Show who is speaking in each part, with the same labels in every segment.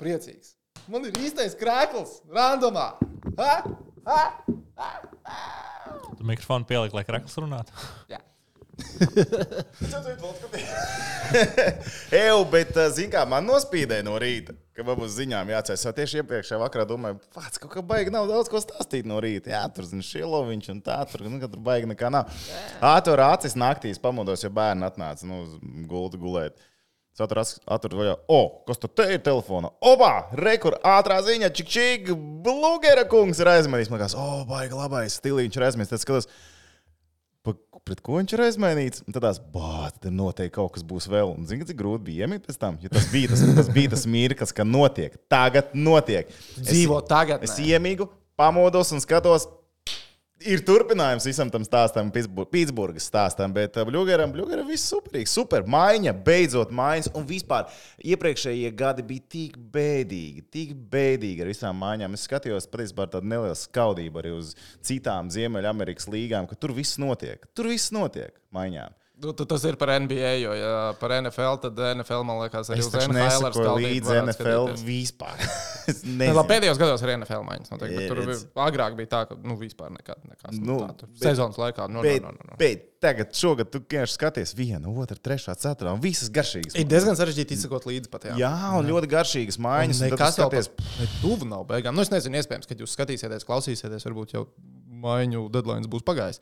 Speaker 1: priecīgs. Man ir īstais krēkls, randomā. Ha? Ha? Ha?
Speaker 2: Tu mikrofonu pielikt, lai krakls runātu.
Speaker 1: Jā.
Speaker 3: Eju, bet, eh, zin kā, man nospīdēja no rīta, ka man būs ziņām jāatcerās. Es tieši iepriekšējā vakarā domāju, pats kaut kā baigi nav daudz ko stāstīt no rīta. Jā, tur zina šiloviņš un tā, tur, nu, ka tur baigi nekā nav. Ātur acis naktīs pamodos, jo bērni atnāca, nu, uz gultu gulēt. Es atveru vaļā, o, kas tur te ir telefonā? Oba, rekur, ātrā ziņa, čik čik, blūgera kungs ir aizmanījis. Man liekas, o, baigi labais stilīņš ir aizmanījis. Tad skatos, Pa, pret ko viņš ir aizmainīts? Un tad tās, bāc, tad noteikti kaut kas būs vēl. Un zini, cik grūti bija iemīt pēc tam? Jo tas bija tas, tas, bija tas mirklis, ka notiek. Tagad notiek.
Speaker 1: Dzīvo tagad.
Speaker 3: Es iemīgu, pamodos un skatos. Ir turpinājums visam tam stāstam, Pitsburgas stāstam, bet Bluegeram, Bluegeram viss superīgi. Super maiņa, beidzot maiņas. Un vispār iepriekšējie gadi bija tik bēdīgi, tik bēdīgi ar visām maiņām. Es skatījos patiesībā tādu nelielu skaudību arī uz citām Ziemeļamerikas līgām, ka tur viss notiek. Tur viss notiek maiņām.
Speaker 1: Nu, tas ir par NBA, jo ja par NFL, tad NFL man liekas, arī
Speaker 3: Es
Speaker 1: uz
Speaker 3: nesakoju
Speaker 1: skaldību
Speaker 3: līdzi
Speaker 1: varētu
Speaker 3: NFL
Speaker 1: skatīties.
Speaker 3: vispār. Nezinu.
Speaker 1: labi, pēdējos gados ir NFL maiņas. Noteikti, tur bija, agrāk bija tā, ka nu, vispār nekas. nekas
Speaker 3: Nu,
Speaker 1: nu, tā, sezonas laikā. Nu,
Speaker 3: Bet,
Speaker 1: nu, nu, nu.
Speaker 3: bet tagad, šogad, tu vienkārši skaties vienu, otru, trešā, ceturtā, un visas garšīgas.
Speaker 1: Ir diezgan sarežģīti izsekot līdzi pat. Jā,
Speaker 3: Jā, un ļoti garšīgas tu
Speaker 1: Nekas
Speaker 3: skaties,
Speaker 1: tāds - tuvu nav beigām. Nu, es nezinu, iespējams, ka jūs skatīsieties, klausīsieties, varbūt jau maiņu deadline būs pagājis.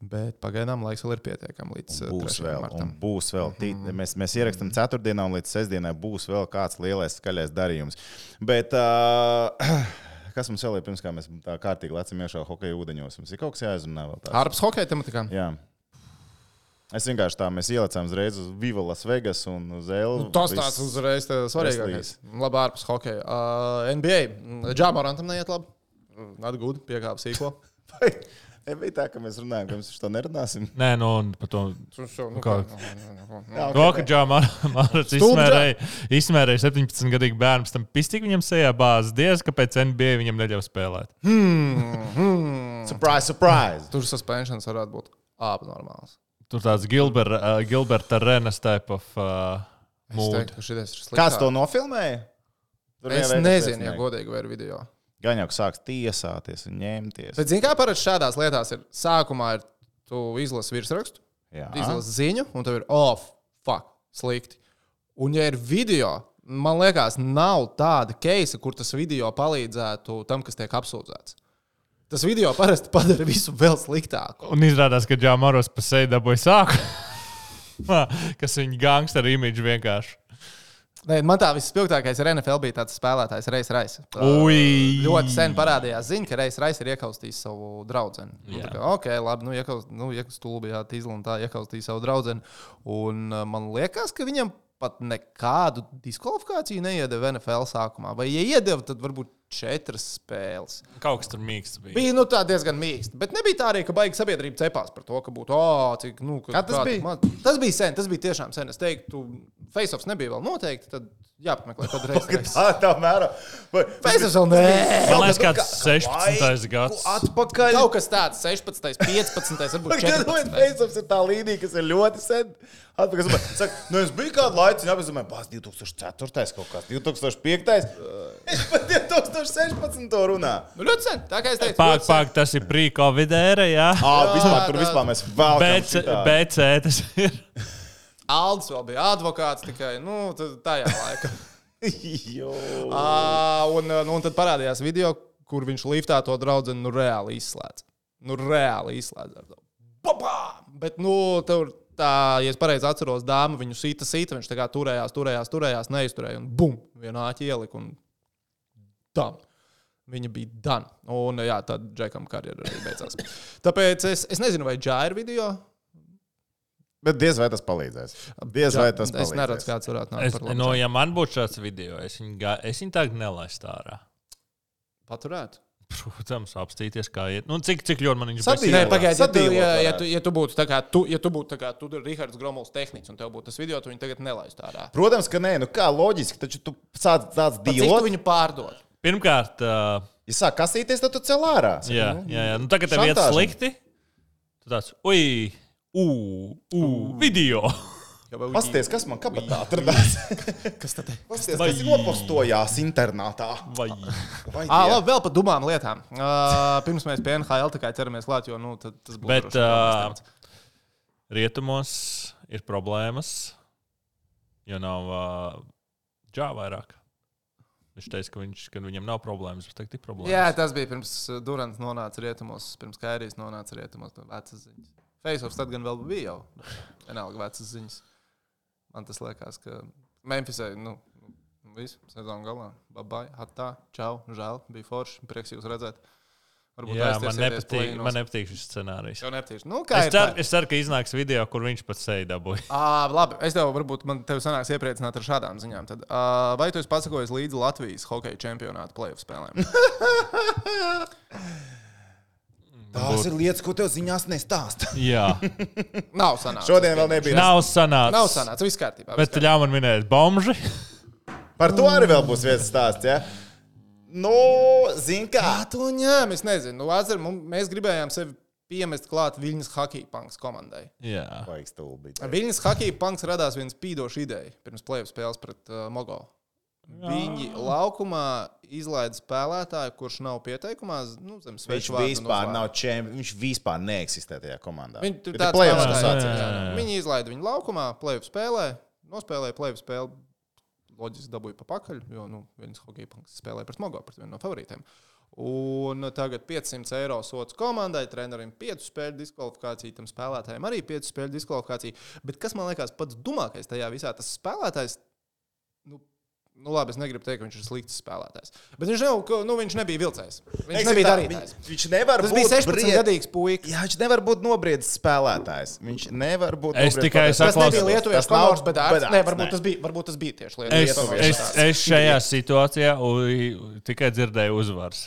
Speaker 1: Bet pagaidām laiks vēl ir pietiekami līdz uh,
Speaker 3: Būs
Speaker 1: 3.
Speaker 3: vēl, un
Speaker 1: martam.
Speaker 3: būs vēl. Tī, mēs, mēs ierakstām ceturtdienā, un līdz sestdienai būs vēl kāds lielais skaļais darījums. Bet, uh, kas mums vēl ir pirms kā mēs tā kārtīgi lecam iekšā hokeja ūdeņos? Mums ir kaut kas jāizrunā vēl tāds.
Speaker 1: Ārpus hokeja tematikā.
Speaker 3: Jā. Es vienkārši tā, mēs ielicām uzreiz uz Viva Las Vegas un uz Elvu.
Speaker 1: Nu, tas tāds uzreiz svarīgākais. Labi, ārpus hokeja. Uh, NBA. Džāmorantam neiet labi. Atgūda, piekāpja sīko.
Speaker 3: Vai bija tā, ka mēs runājam, ka mēs par to nerunāsim?
Speaker 2: Nē, nu, un par to.
Speaker 1: Nu,
Speaker 2: Kā?
Speaker 3: Jā,
Speaker 2: To, ka Džāmārats
Speaker 1: Stulbi
Speaker 2: izmērēja, izmērēja 17 gadīgu bērnu, pēc tam pistīk viņam sejā bāzes. Diez, kāpēc NBA viņam neļauj spēlēt.
Speaker 3: Surprise, surprise!
Speaker 1: Tur suspensions varētu būt abnormāls.
Speaker 2: Tur tāds Gilber, uh, Gilberta Renes type of uh, mood.
Speaker 1: teiktu.
Speaker 3: Kāds to nofilmēja? Tur
Speaker 1: Es nezinu, ja godīgi vai ir video.
Speaker 3: Gan jau sāks tiesāties un ņemties.
Speaker 1: Bet, zini, kā parasti šādās lietās ir? Sākumā ir tu izlasi virsrakstu, izlasi ziņu, un tev ir off, fuck, slikti. Un, ja ir video, man liekas, nav tāda keisa, kur tas video palīdzētu tam, kas tiek apsūdzēts. Tas video parasti padara visu vēl sliktāku.
Speaker 2: Un izrādās, ka Džāmāros pa seju dabūja sāku. Kas viņa gangsteru imidžu vienkārši.
Speaker 1: Nē, man tā vispilgtākais ar NFL bija tāds spēlētājs, Reis Rais.
Speaker 2: Ui!
Speaker 1: Ļoti sen parādījās ziņa, ka Reis Rais ir iekaustījis savu draugu. Nu, tā kā, ok, labi, nu, iekaust, nu, iekaust stulbajā tīzlā un tā iekaustīja savu draugu. Un man liekas, ka viņam pat nekādu diskvalifikāciju neiedeva NFL sākumā. Vai, ja iedeva, tad varbūt četras spēles.
Speaker 2: Kaut kas tur mīksts bija.
Speaker 1: Bija nu, tā diezgan mīksta. Bet nebija tā arī, ka baigi sabiedrība cepās par to, ka būtu, oh, cik, nu, ka,
Speaker 3: Kad tas
Speaker 1: kā
Speaker 3: bija?
Speaker 1: maz." Tas bija sen, tas bija tiešām sen. Es teiktu, face-offs nebija vēl noteikti. Tad jāpameklē, kad reizes.
Speaker 3: Tā, tā mērā.
Speaker 1: Face-offs vēl nē.
Speaker 2: Man liekas, kāds
Speaker 3: kas-
Speaker 2: 16. gads.
Speaker 3: Atpakaļ.
Speaker 1: Kaut kas tāds, 16, 15, varbūt 14.
Speaker 3: Faceoffs ir tā līnija, kas ir ļoti sen. Atpakaļ, saka, nu es biju kādu laiku, domāju, pās 2004. kaut kāds, 2005. Es pat 2016. runā.
Speaker 1: Nu, ļoti sen. Tā kā es teicu,
Speaker 2: Pāk, pāk, tas ir pre-covid ēra, jā.
Speaker 3: Ā, vispār tur vispār mēs vēl
Speaker 2: BC, BC tas ir.
Speaker 1: Aldis vēl bija advokāts tikai nu, tajā laikā.
Speaker 3: Jo.
Speaker 1: À, un, nu, un tad parādījās video, kur viņš liftā to draugu nu, reāli izslēdz. Nu, reāli izslēdz. ar to. Babā! Bet, nu, tur tā, ja es pareizi atceros, dāma viņu sita, sita, viņš tā kā turējās, turējās, turējās, neizturēja. Un bum! Vienā āķī ielika un tam. Viņa bija dana. Un jā, tad Džekam karjera arī beidzās. Tāpēc es, es nezinu, vai Džā ir video.
Speaker 3: Bet diez vai tas palīdzēs. Diez vai tas
Speaker 1: Es
Speaker 3: palīdzēs.
Speaker 1: neredzu, kāds varētu nākt
Speaker 2: Es, no, ja man būtu šāds video, es viņu, ga- es viņu tagad nelaistu ārā.
Speaker 1: Paturēt.
Speaker 2: Protams, apstīties, kā iet. Nu, cik, cik ļoti man viņš
Speaker 3: Sadīvot.
Speaker 1: Nē,
Speaker 3: Nē,
Speaker 1: pagaidi, ja, tu, ja, ja, tu, ja tu būtu tā kā tu, ja tu būtu tā kā tu, Rihards Gromovs tehniks, un tev būtu tas video, tu viņu tagad nelaistu ārā.
Speaker 3: Protams, ka nē, nu kā loģiski, taču tu sāc tāds
Speaker 1: Cik tu
Speaker 3: dīlot.
Speaker 1: viņu pārdod?
Speaker 2: Pirmkārt, uh,
Speaker 3: Ja sāk kasīties, tad tu cel ārā.
Speaker 2: jā, jā, jā. Nu, tagad tev iet
Speaker 3: šantāža.
Speaker 2: slikti. Tu tāds, ui, ū, ū, video.
Speaker 3: Pasties, kas man kabatā atradās?
Speaker 1: Kas tad ir?
Speaker 3: Pasties, kas ir nopostojās internātā.
Speaker 2: Vai
Speaker 3: Vai
Speaker 1: Ah,
Speaker 3: die?
Speaker 1: labi, vēl par dumām lietām. Uh, pirms mēs pie NHL tikai ķeramies klāt, jo nu, tad tas būs.
Speaker 2: Bet
Speaker 1: droši
Speaker 2: uh, rietumos ir problēmas, jo nav uh, džā vairāk. Viņš teica, ka, viņš, ka viņam nav problēmas, bet tagad ir problēmas.
Speaker 1: Jā, tas bija pirms uh, Durants nonāca rietumos, pirms Kairijas nonāca rietumos. Vecas ziņas. Faceoffs tad gan vēl bija jau. Vienalga vecas ziņas. Man tas liekas, ka Memphisai, nu, nu viss sezonu galā. Babai, hatā, čau, žēl, bija forši. Prieks jūs redzēt. Varbūt
Speaker 2: Jā, man nepatīk, man nepatīk šis scenārijs.
Speaker 1: Jau nepatīk. Nu,
Speaker 2: Es ceru, es ceru, ka iznāks video, kur viņš pats seja dabūja.
Speaker 1: À, labi, es tev varbūt man tevi sanāks iepriecināt ar šādām ziņām. Tad, uh, vai tu esi pasakojis līdzi Latvijas hokeja čempionāta playoff spēlēm?
Speaker 3: Tās ir lietas, ko tev ziņās nestāsta.
Speaker 2: Jā,
Speaker 1: Nav sanācis.
Speaker 3: Šodien vēl nebija.
Speaker 2: nav sanācis.
Speaker 1: Nav sanācis. Viss kārtībā.
Speaker 2: Bet ļauj man minēt, bomži.
Speaker 3: Par to arī vēl būs viens stāsts. Ja? Nu, zini, kā.
Speaker 1: Kā to ņēma? Es nezinu. Nu, atcer, mēs gribējām sevi piemest klāt Viņas hockey punks komandai.
Speaker 2: Jā,
Speaker 3: Vajag stulbi.
Speaker 1: Viņas hockey punks radās viens spīdošs ideja pirms playoff spēles pret uh, Mogo. Viņi laukumā izlaida spēlētāju, kurš nav pieteikumā, nu, zem
Speaker 3: Viņš
Speaker 1: svešu vārdu. un
Speaker 3: vispār nav čempions. Viņš vispār neeksistē tajā komandā.
Speaker 1: Viņi tur
Speaker 3: Bet
Speaker 1: tādā
Speaker 3: playoffs
Speaker 1: veidā
Speaker 3: tas
Speaker 2: jā, jā, jā.
Speaker 1: Viņi izlaida viņu laukumā, plēvu spēlē, nospēlēja plēvu spēli. Loģiski dabūja pa pakaļ, jo nu, viens hockey punks spēlēja pret Mogo, pret vienu no favorītiem. Un tagad 500 eiro sots komandai, trenerim 5 spēļu diskvalifikācija, tam spēlētājiem arī 5 spēļu diskvalifikācija. Bet kas man liekas pats dumākais tajā visā, tas spēlētājs, nu labi, es negribu teikt, ka viņš ir slikts spēlētājs. Bet viņš, nav, nu, viņš nebija vilcējs. Viņš
Speaker 3: Teiksim
Speaker 1: nebija
Speaker 3: tā,
Speaker 1: darītājs.
Speaker 3: Viņš, viņš nevar
Speaker 1: Tas
Speaker 3: būt
Speaker 1: bija 16
Speaker 3: bried-
Speaker 1: gadīgs puika.
Speaker 3: Jā, viņš nevar būt nobriedzis spēlētājs. Viņš nevar būt.
Speaker 2: Es tikai
Speaker 3: spēlētājs.
Speaker 1: Tas nebija
Speaker 3: Tas
Speaker 1: lietuviešu
Speaker 3: nav
Speaker 1: kolors, bet
Speaker 3: bedārsts,
Speaker 1: Nē, varbūt
Speaker 3: nē.
Speaker 1: tas bija, varbūt tas bija tieši
Speaker 2: es,
Speaker 1: lietuviešu
Speaker 2: es, es šajā situācijā u- tikai dzirdēju uzvaras.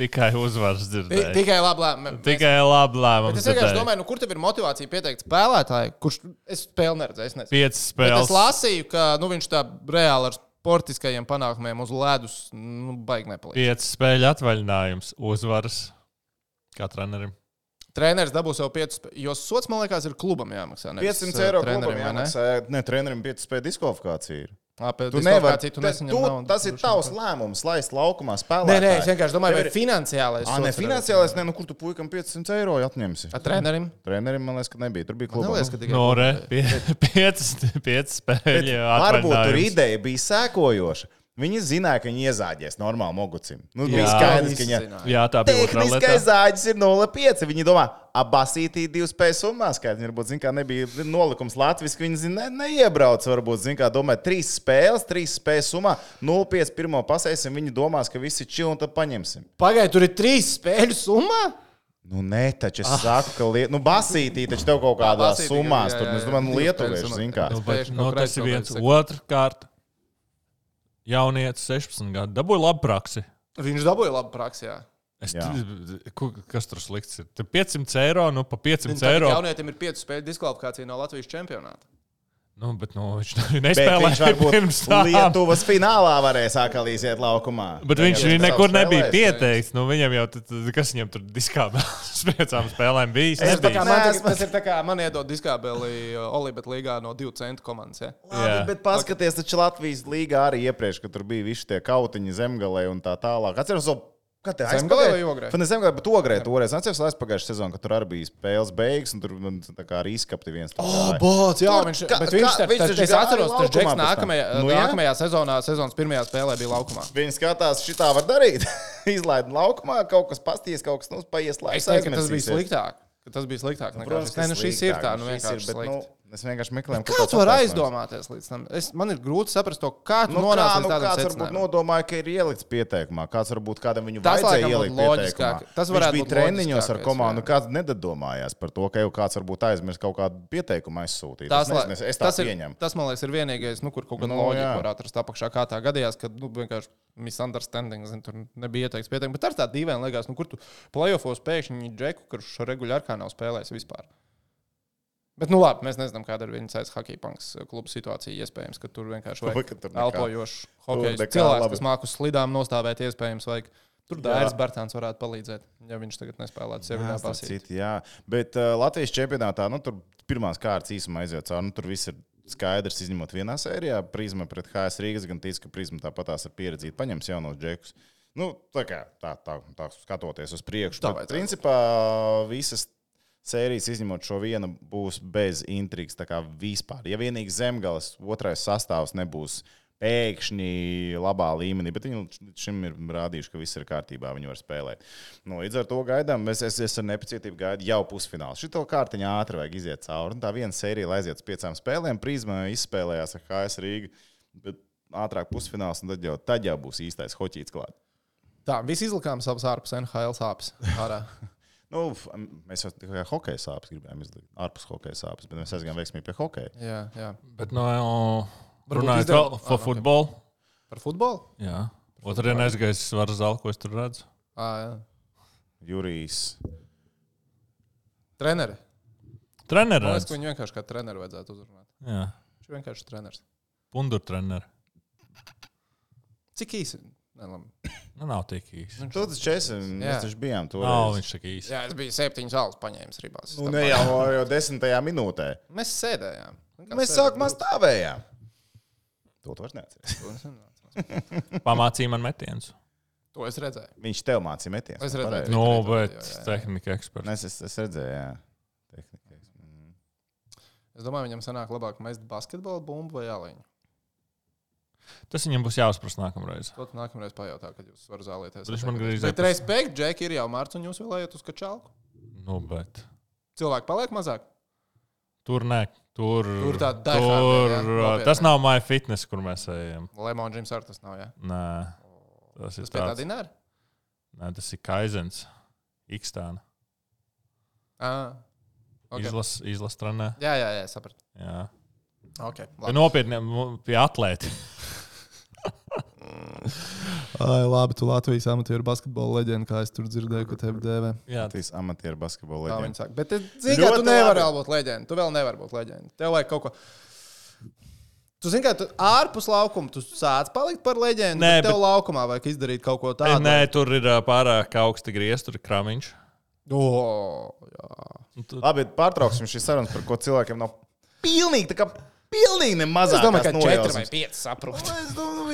Speaker 2: Tikai uzvaras dzirdēju.
Speaker 1: Tikai labi lēmumi.
Speaker 2: Tikai labi
Speaker 1: Bet
Speaker 2: lēmums.
Speaker 1: es vienkārši domāju, nu, kur tev ir motivācija pieteikt spēlētāju, kurš es spēli neredzēju. Es, nezinu.
Speaker 2: Piecas
Speaker 1: Bet
Speaker 2: spēles.
Speaker 1: es lasīju, ka nu, viņš tā reāli ar sportiskajiem panākumiem uz ledus nu, baigi nepalīdz.
Speaker 2: Piecas spēļu atvaļinājums. Uzvaras. Kā trenerim.
Speaker 1: Treneris dabūs jau 5, jo sots, man liekas, ir klubam jāmaksā. nevis,
Speaker 3: 500
Speaker 1: eh,
Speaker 3: eiro
Speaker 1: trenerim,
Speaker 3: klubam
Speaker 1: vai ne?
Speaker 3: jāmaksā. Ne, trenerim 5 spēļu diskvalifikācija. ir.
Speaker 1: Ā, pēc
Speaker 3: Tu nevari.
Speaker 1: diskvalifikāciju tu
Speaker 3: te-
Speaker 1: nesaņem
Speaker 3: tu-
Speaker 1: naudu.
Speaker 3: Tas ir tavs lēmums, laist laukumā spēlēt.
Speaker 1: Nē, nē, es vienkārši domāju, vai
Speaker 3: ir-
Speaker 1: finansiālais.
Speaker 3: Ā, ne finansiālais, ne, nu kur tu puikam 500 eiro atņemsi.
Speaker 1: Ar trenerim?
Speaker 3: Trenerim man liekas, ka nebija. Tur bija
Speaker 1: Man
Speaker 3: klubā.
Speaker 1: liekas,
Speaker 3: nu.
Speaker 1: ka tikai
Speaker 2: No, re,
Speaker 1: klubam.
Speaker 2: pie, piecas, piecas
Speaker 3: Bet
Speaker 2: spēļu.
Speaker 3: Varbūt tur ideja bija sēkojoša. Viņi zināja, ka viņi iezāģēs normāli mogucim. Nu,
Speaker 2: Jā.
Speaker 3: bija skaidrs, ka
Speaker 1: zināja.
Speaker 2: Jā, tā bija otrā
Speaker 3: Tehniskais zāģis ir 0,5. Viņi domā, abasītī divu spēju summā. Skaidrs, varbūt, zin, kā nebija nolikums Latvijas, ka viņi zin, ne, neiebrauc. Varbūt, zin, kā domā, trīs spēles, trīs spēju summā, 0,5 pirmo pasēsim. Viņi domās, ka visi čili un tad paņemsim.
Speaker 1: Pagaidiet, tur ir trīs spēļu summā?
Speaker 3: Nu, nē, taču es ah. saku, ka liet... nu, basītī taču tev kaut summās,
Speaker 1: jā,
Speaker 3: tur, es domāju, nu,
Speaker 1: Divas
Speaker 3: lietuvieši, zin kā.
Speaker 2: Nu,
Speaker 1: summā.
Speaker 2: tas ir viens. Otrkārt, jaunietis 16 gadu. Dabūja labu praksi.
Speaker 1: Viņš dabūja labu praksi. jā.
Speaker 2: Es, ku- kas tur slikts ir? Tur 500 eiro, nu pa 500
Speaker 1: Tagad
Speaker 2: eiro.
Speaker 1: Jaunietim ir 5 spēļu diskvalifikācija no Latvijas čempionāta.
Speaker 2: Nu, bet nu, viņš
Speaker 3: Bet
Speaker 2: nespēlēja
Speaker 3: viņš varbūt. Lietuvas finālā varēja sākt iziet laukumā.
Speaker 2: Bet viņš arī
Speaker 3: savs
Speaker 2: nekur nebija
Speaker 3: spēlējs.
Speaker 2: pieteikts. Nu, viņam jau, tad, kas viņam tur diskā uz piecām spēlēm bija?
Speaker 3: Es
Speaker 1: Tas, tā kā
Speaker 2: Nebija.
Speaker 1: man,
Speaker 3: Nē,
Speaker 1: tagad, tas ir tā kā man iedod diskābeli Olibet līgā no 2 centu komandas. Ja?
Speaker 3: Labi,
Speaker 2: Jā.
Speaker 3: bet paskatieties, taču Latvijas līgā arī iepriekš, kad tur bija visi tie kautiņi zemgalē un tā tālāk. Atceros, vēl, kad te
Speaker 1: Zemgalē vai Ogrē?
Speaker 3: Ne zemgalē, bet ogrē toreiz. Atceros, aizpagājušajā sezonā, kad tur arī bija spēles beigas un tur nu, tā kā arī izkapti viens. tur gāja.
Speaker 1: bots, jā, viņš,
Speaker 3: kā-
Speaker 1: bet viņš,
Speaker 3: kā-
Speaker 1: tā,
Speaker 3: viņš taču
Speaker 1: es atceros, tas Džeks nākamajā,
Speaker 3: Nu, jā.
Speaker 1: nākamajā sezonā, sezonas pirmajā spēlē bija laukumā.
Speaker 3: Viņi skatās, šitā var darīt. Izlaid laukumā, kaut kas pasties, kaut kas nu, paies
Speaker 1: Es teiktu, ka tas bija sliktāk. ka Tas bija sliktāk. nekā
Speaker 3: Protams.
Speaker 1: Nē, nu šis ir tā, nu vienkārši
Speaker 3: bet, nu, es vienkārši meklēju, ko
Speaker 1: Kāds
Speaker 3: tāds
Speaker 1: var aizdomāties līdz tam? Es, man ir grūti saprast, to, kā tu
Speaker 3: Nu, kā,
Speaker 1: nonāci
Speaker 3: nu,
Speaker 1: līdz tādam
Speaker 3: kāds varbūt
Speaker 1: secinājumam.
Speaker 3: nodomāja, ka ir ielikts pieteikumā. Kāds varbūt kādam viņu
Speaker 1: Tas
Speaker 3: vajadzēja ielikt pieteikumā.
Speaker 1: Tas
Speaker 3: Viņš
Speaker 1: varētu
Speaker 3: bija
Speaker 1: būt
Speaker 3: treniņos ar komandu. Kāds nedomājās par to, ka jau kāds varbūt aizmirst kaut kādu pieteikumu aizsūtīt.
Speaker 1: Tas,
Speaker 3: es, nezinu, es, tā
Speaker 1: tas, ir,
Speaker 3: pieņemu.
Speaker 1: tas, man liekas, ir vienīgais, nu, kur kaut kāda
Speaker 3: Nu,
Speaker 1: loģika var atrast apakšā. Kā tā gadījās, kad nu, vienkārši misunderstanding, zin, tur nebija ieteikts pieteikums. Bet ar tā dīvaini liekas, nu, kur tu playoffos pēkšņi džeku, kurš regulāri kā nav spēlējis vispār. Bet, nu, labi, mēs nezinām, kāda ir viņa cēlus hockey punks kluba situācija. Iespējams, ka tur vienkārši
Speaker 3: nekā-
Speaker 1: elpojošs
Speaker 3: nekā
Speaker 1: cilvēks,
Speaker 3: labi.
Speaker 1: kas māku slidām nostāvēt. Iespējams, vajag. Tur. Dairis Bartāns varētu palīdzēt, ja viņš tagad nespēlētu sevi nepasīt.
Speaker 3: jā. Bet uh, Latvijas čempionātā nu, tur pirmās kārtas īsumā aiziet cauri. Nu, tur viss ir skaidrs, izņemot vienā sērijā. Prisma pret HS Rīgas gan tic, ka Prisma tāpatās ar pieredzi paņems jaunos džekus. Nu, tā kā tā, tā, tā skatoties uz priekšu.
Speaker 1: Tā
Speaker 3: Bet, principā visas sērijas, izņemot šo vienu, būs bez intrigas. Vispār. Ja vienīgi zemgales otrais sastāvs nebūs pēkšņi labā līmenī, bet viņi līdz šim ir rādījuši, ka viss ir kārtībā, viņi var spēlēt. Nu, līdz ar to gaidām, es, es, es ar nepacietību gaidu jau pusfinālu. Šito kārtiņu ātri vajag iziet cauri. Tā viena sērija, lai aiziet uz piecām spēlēm, Prisma izspēlējās ar HS Rīgu, bet ātrāk pusfināls, un tad jau, tad jau būs īstais hoķīts klāt.
Speaker 1: Tā, visi izlikām savus ārpus NHL sāpes. Ārā.
Speaker 3: Nu, mēs jau tikai hokeja sāpes gribējām izdarīt, ārpus hokeja sāpes, bet mēs aizgājām veiksmīgi pie hokeja.
Speaker 1: jā, jā.
Speaker 2: Bet, no,
Speaker 1: Varbūt
Speaker 2: runājot
Speaker 1: izdev- Ah,
Speaker 2: par
Speaker 1: ok.
Speaker 2: futbolu.
Speaker 1: Par futbolu?
Speaker 2: Jā. Otrajā aizgājis svaru zāli, ko es tur redzu.
Speaker 1: À, jā.
Speaker 3: Jurijs.
Speaker 1: Treneri. Man
Speaker 2: Treneris.
Speaker 1: liekas, ka viņu vienkārši kā treneru vajadzētu uzrunāt.
Speaker 2: Jā.
Speaker 1: Viņš vienkārši treneris.
Speaker 2: Pundur treneris.
Speaker 1: Cik īsi?
Speaker 2: Nu, nav tik īsi.
Speaker 3: Tu tas
Speaker 1: Jā.
Speaker 3: mēs taču bijām tur.
Speaker 2: Nav viņš tik īsi.
Speaker 1: Jā, es biju septiņas alus paņēmis ribās.
Speaker 3: Nu, ne jau, jau desmitajā minūtē.
Speaker 1: Mēs sēdējām.
Speaker 3: Mēs sākumā stāvējām. To tu vairs neatceries.
Speaker 2: Pamācīja man metienus.
Speaker 1: To es redzēju.
Speaker 3: Viņš tev mācīja metienus.
Speaker 1: Es redzēju.
Speaker 2: Nu,
Speaker 1: redzēju,
Speaker 2: bet
Speaker 1: jā, jā,
Speaker 2: tehnika eksperts.
Speaker 3: Es, es, es redzēju, jā. Tehnika. Mm.
Speaker 1: Es domāju, viņam sanāk labāk mest basketbolu bumbu vai jāliņu.
Speaker 2: Tas viņam būs jāuzprasa nākamreiz.
Speaker 1: Tu nākamreiz pajautā, kad jūs varat zālēties.
Speaker 2: Bet viņš man gandrīz
Speaker 1: Bet respekt, Džeki, ir jau mārts un jūs vēl ejat uz kačālu.
Speaker 2: Nu, bet
Speaker 1: Cilvēki paliek mazāk.
Speaker 2: tur nē. Tur,
Speaker 1: Tur
Speaker 2: tur,
Speaker 1: jā, nopietni.
Speaker 2: tas nav my fitness, kur mēs ejam.
Speaker 1: Lemon Jims ar tas nav, jā.
Speaker 2: Nē, tas ir
Speaker 1: Tas tā
Speaker 2: tāds.
Speaker 1: dināra?
Speaker 2: Nē, tas ir Kaizens. Ikstāna.
Speaker 1: Ah. Okay.
Speaker 2: Izlas, izlas trenē.
Speaker 1: Jā, jā, jā, sapratu.
Speaker 2: Jā.
Speaker 1: Okay,
Speaker 2: nopietniem, nu, pie atlētiem.
Speaker 1: Ai, labi, tu Latvijas amatieru basketbola leģenda, kā es tur dzirdēju, ka tevi dēvē.
Speaker 2: Jā,
Speaker 3: Latvijas amatieru basketbola leģenda.
Speaker 1: Bet, zini, kā tu nevari būt leģenda. Tu vēl nevari būt leģenda. Tev vajag kaut ko. Tu zini, kā tu ārpus laukuma tu sāc palikt par leģendu.
Speaker 2: Nē,
Speaker 1: Nē, tev
Speaker 2: bet-
Speaker 1: laukumā vajag izdarīt kaut ko tādu.
Speaker 2: Nē, tur ir pārāk augsti griezti, tur ir kramiņš.
Speaker 1: O, jā.
Speaker 2: Tu-
Speaker 3: Labi, pārtrauksim šīs sarunas, par ko cilvēkiem nav pilnīgi, tā kā pilnīgi nemaz.
Speaker 1: Es domāju, ka 4 vai 5 saprot.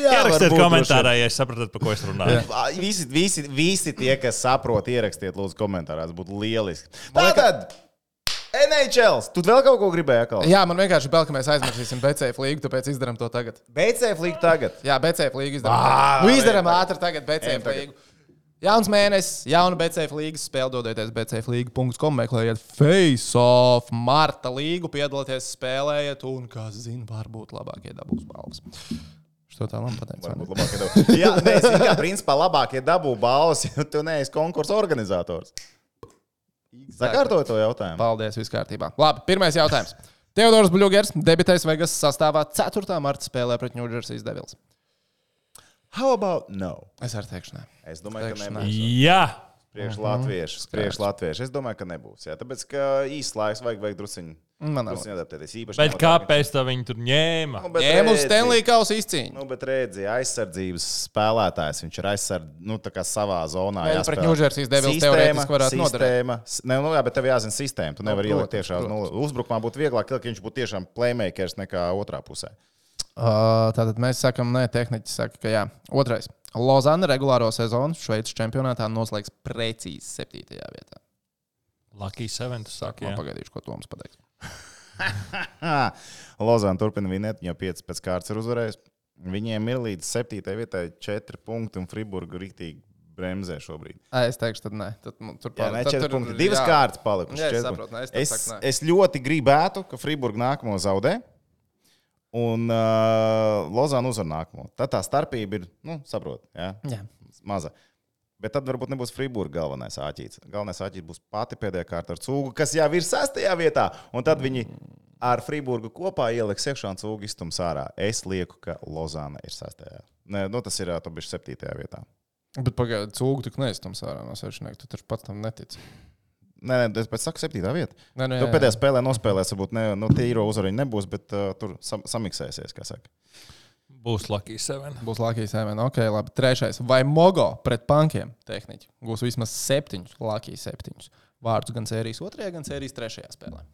Speaker 2: Ierakstiet komentārā, ja saprotat, par ko es runāju.
Speaker 3: Visi, visi, visi tie, kas saprot, ierakstiet, lūdzu, komentārās. Būtu lieliski. Tātad, NHL, tu vēl kaut ko gribēji? Akal?
Speaker 1: Jā, man vienkārši bail, ka mēs aizmirsīsim BCF līgu, tāpēc izdarām to tagad.
Speaker 3: BCF līga tagad.
Speaker 1: Jā, BCF līgu izdarām. Nu, izdarām ātri tagad BCF
Speaker 3: Ejam tagad.
Speaker 1: Jauns mēnesis, jauna BCF līgas spēle, dodieties BCF līga.com, meklējiet Face Off, Marta līgu, piedalieties, spēlējiet, un, kā zina, varbūt labākie dabūs balvas. Šo tā
Speaker 3: labākie dabū. Jā, nē, es tikai principā labākie dabū balvas, ja tu neesi konkursu organizators. Sakārtoju to jautājumu.
Speaker 1: Paldies, viss kārtībā. Labi, pirmais jautājums. Teodors Bluegers debitēs Vegas sastāvā 4. marta spēlē pret New Jersey Devils.
Speaker 3: How about no?
Speaker 1: Es arī teikšu, nē.
Speaker 3: Es domāju,
Speaker 1: Teikšu,
Speaker 3: ka
Speaker 1: nē.
Speaker 3: nebūs.
Speaker 2: Jā,
Speaker 3: Priekš latviešu. Priekš latviešu. Es domāju, ka nebūs. Jā, tāpēc, ka īsts laiks vajag, vajag drusciņi.
Speaker 1: Man nav.
Speaker 3: Adaptēties. Īpaši.
Speaker 2: bet kāpēc tā viņi tur ņēma?
Speaker 3: Nu,
Speaker 1: Ņēmu uz
Speaker 3: redzi-
Speaker 1: Stanley Kausa izcīņu.
Speaker 3: Nu, bet redziet, aizsardzības spēlētājs. Viņš ir aizsardzības, nu, tā kā savā zonā.
Speaker 1: Nē,
Speaker 3: jāspēlē.
Speaker 1: pret New Jersey Devils teorētiski varētu.
Speaker 3: S- Ne, nu, jā, bet tev jāzina sistēma. Tu nevari
Speaker 1: Nu,
Speaker 3: ielikt tiešām. Nu, uzbrukumā būtu vieglāk, ka viņš būtu tiešām playmakers nekā otrā pusē.
Speaker 1: Uh, tātad mēs sakām, nē, tehniķis saka, ka jā. Otrais. Lozana regulāro sezonu Šveices čempionātā noslēgs precīzi 7. vietā.
Speaker 2: Lucky Seven, tas saka,
Speaker 1: Jā.
Speaker 2: jā.
Speaker 1: Pagaidīšu, ko Toms pateiks.
Speaker 3: Lozāna turpina vinēt, viņa 5 pēc kārtas ir uzvarējis. Viņiem ir līdz 7. vietai 4 punkti, un Friburga rīktīgi bremzē šobrīd.
Speaker 1: Ā, Es teikšu, tad nē. Tad, nu, tur
Speaker 3: Jā, ne
Speaker 1: tad
Speaker 3: 4
Speaker 1: tur-
Speaker 3: punkti. Divas
Speaker 1: jā.
Speaker 3: kārtas palikušas.
Speaker 1: Jā, es saprotu, nē, es
Speaker 3: es,
Speaker 1: saku nē.
Speaker 3: es ļoti gribētu, ka Friburga nākamo zaudē. Un uh, Lozāna uzvar nākamo. Tad tā starpība ir, nu, saprot, jā,
Speaker 1: Jā.
Speaker 3: maza. Bet tad varbūt nebūs Friburga galvenais āķis. Galvenais āķis būs pati pēdējā kārta ar cūgu, kas jau ir sastajā vietā. Un tad viņi ar Friburgu kopā ieliks iekšā un cūgu iztums ārā. Es lieku, ka Lozāna ir sastajā. Nē, nu, tas ir ā, tu bišķi septītajā vietā.
Speaker 1: Bet pagaidiet, cūgu tik neiztums ārā no svešinieka. Tu taču pats tam netici.
Speaker 3: Nē, nē, es pēc saku, septītā vieta.
Speaker 1: Nē, nu,
Speaker 3: Tu
Speaker 1: jā,
Speaker 3: pēdējā
Speaker 1: jā.
Speaker 3: spēlē nospēlēs, varbūt ne, nu, tīro uzvariņu nebūs, bet uh, tur sam samiksēsies, kā saka.
Speaker 2: Būs Lucky Seven.
Speaker 1: Būs Lakijas sēmēna. Ok, labi. Trešais. Vai Mogo pret pankiem tehniķi gūs vismaz septiņus, Lakijas septiņus vārdus gan sērijas otrajā, gan sērijas trešajā spēlē?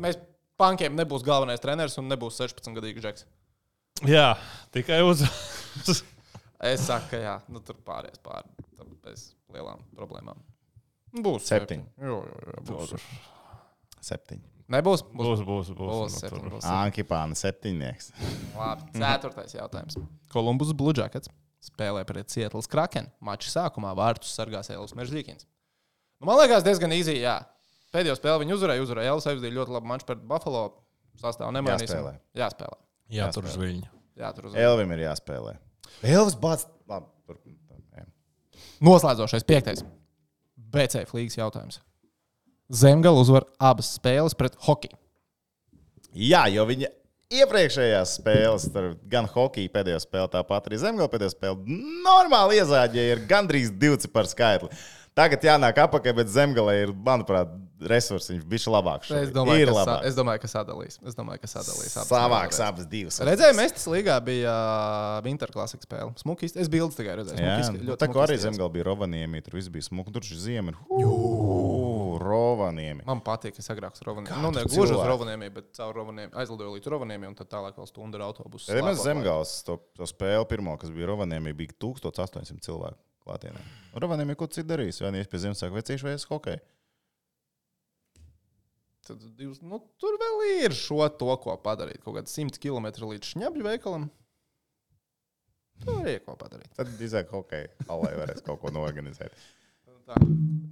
Speaker 1: Mēs Pankiem nebūs galvenais treneris un nebūs 16-gadīgs džeks.
Speaker 2: Jā, tikai uz.
Speaker 1: Es saku, ka jā, nu, tur pāries pāri bez lielām problēmām. Būs
Speaker 3: Septiņi.
Speaker 1: Jā, jā, būs.
Speaker 3: Septiņi.
Speaker 1: Nebūs.
Speaker 2: Būs, būs, būs.
Speaker 1: Būs septiņi. Būs.
Speaker 3: Ankipāna septiņnieks.
Speaker 1: Labi, ceturtais jautājums. Kolumbus Blue Jackets spēlē pret Seattle's Kraken. Mača sākumā vārtus sargās Elvis Meržģīkins. Nu, man liekas, diezgan īsi. Jā. Pēdējo spēli viņi uzvarēja. Uzvarēja Elvis aizvadīja ļoti labu maču pret Buffalo. Sastāvā nemainīsim.
Speaker 3: Jāspēlē.
Speaker 1: Jāspēlē.
Speaker 2: Jā, tur uz viņu.
Speaker 1: Jā, tur uz
Speaker 3: Elvim ir jāspēlē. Elvis bāc. Labi, turpinām.
Speaker 1: Noslēdzošais piektais. BC flīgas jautājums. Zemgala uzvar abas spēles pret hokeju.
Speaker 3: Jā, jo viņa iepriekšējās spēles, gan hokeja pēdējā spēlē, tāpat arī zemgala pēdējā spēlē, normāli iezāģēja ar gandrīz divu ciparu skaitli. Tagad jānāk apakā, bet zemgalē ir, manuprāt, resursi. Viņš bija labāks.
Speaker 1: Es
Speaker 3: šobrīd.
Speaker 1: domāju,
Speaker 3: ir
Speaker 1: ka, sa,
Speaker 3: labāks.
Speaker 1: es domāju, ka sadalīs. Es domāju, ka sadalīs.
Speaker 3: Savāks abas divas.
Speaker 1: Redzēju, Mestis līgā bija uh, Interklasikas spēle. Smuki, izskatījās. es bildes tikai redzēju.
Speaker 3: Jā,
Speaker 1: izska-
Speaker 3: nu,
Speaker 1: ļoti
Speaker 3: tā kā arī zemgala bija Rovaniemi, tur viss bija smuki. Tur šis ziema ir Rovaniemi.
Speaker 1: Man patīk, ka es agrāk uz Rovaniemi. Nu, ne gluži uz? Rovaniemi, bet caur Rovaniemi. Aizlidoju līdz Rovaniemi un tad tālāk vēl stundu ar autobusu.
Speaker 3: Ja mēs zemgāles to, to spēli pirmo, kas bija Rovaniemi, bija 1800 cilvēku klātienē. Rovaniemi ko citu darīs? Vai ne pie Ziemassvētku vecīšu vai es hokeju?
Speaker 1: Tad divas, nu, tur vēl ir šo to, ko padarīt. Kaut kāds 100 km līdz šņabļu veikalam. Tur ir ko padarīt.
Speaker 3: Tad drīzāk hokeja halē varēs kaut ko norganizēt.
Speaker 1: Tā.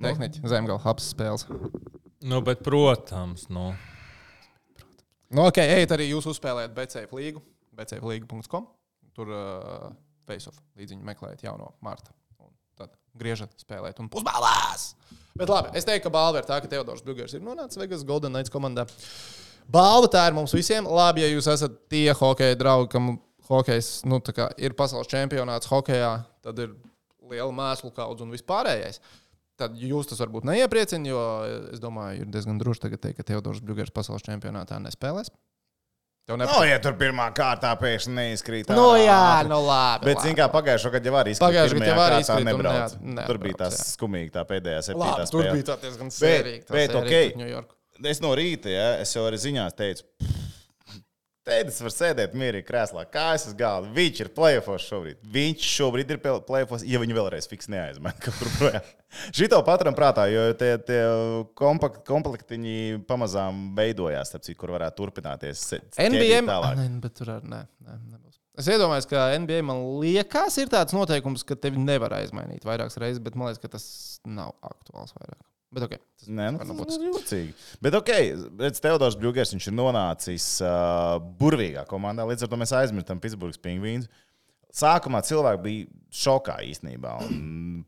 Speaker 1: Tehniķi, zemgala, apes spēles.
Speaker 2: Nu, bet, protams, nu.
Speaker 1: Nu, ok, ejiet arī jūs uzspēlējat BCF līgu, bcflīgu.com. Tur uh, face-off līdziņu meklējiet jauno Marta. Griežat, spēlēt un pusbalās. Bet labi, es teiktu, ka balva ir tā, ka Teodors Bļūgers ir nonācis Vegas Golden Knights komandā. Balva tā ir mums visiem. Labi, ja jūs esat tie hokeja draugi, kam hokejs nu, kā ir pasaules čempionāts hokejā, tad ir liela mēslu kaudze un vispārējais. Tad jūs tas varbūt neiepriecina, jo es domāju, ir diezgan droši tagad teikt, ka Teodors Bļūgers pasaules čempionātā nespēlēs. Tev
Speaker 3: No,
Speaker 1: nepatīk.
Speaker 3: ja tur pirmā kārtā pēkšņi neizkrīt.
Speaker 1: Nu, jā, nu labi.
Speaker 3: Bet, zināmā mērā, pagājušā gada jau arī izkrita.
Speaker 1: Pagājušajā gadā
Speaker 3: pirmajā
Speaker 1: jau arī un
Speaker 3: nebrauc.
Speaker 1: neatbrauc,
Speaker 3: Tur bija tas
Speaker 1: jā.
Speaker 3: skumīgi, tā pēdējā septītā
Speaker 1: Labi, tur bija tā diezgan sērīga.
Speaker 3: bet,
Speaker 1: sērija
Speaker 3: ok. Es no rīta, ja, es jau arī ziņās teicu, Tēdes var sēdēt mierīgi krēslā, kājas uz galda. Viņš ir plēfos šobrīd. Viņš šobrīd ir plēfos, ja viņu vēlreiz fiks neaizmet kaut kur projām. Šito paturam prātā, jo tie, tie kompakt, komplektiņi pamazām veidojās, citu, kur varētu turpināties.
Speaker 1: NBA.
Speaker 3: tālāk.
Speaker 1: Nē, bet tur arī nē, nē, nebūs. Es iedomājos, ka NBA man liekas, ir tāds noteikums, ka tevi nevar aizmainīt vairākas reizes, bet man liekas, ka tas nav aktuāls vairāk. Bet ok. Tas
Speaker 3: Nē, nu, tas ir jocīgi. Bet, ok, redz, Teodors viņš ir nonācis uh, burvīgā komandā, līdz ar to mēs aizmirstam Pitsburgas pingvīnus. Sākumā cilvēki bija šokā īstenībā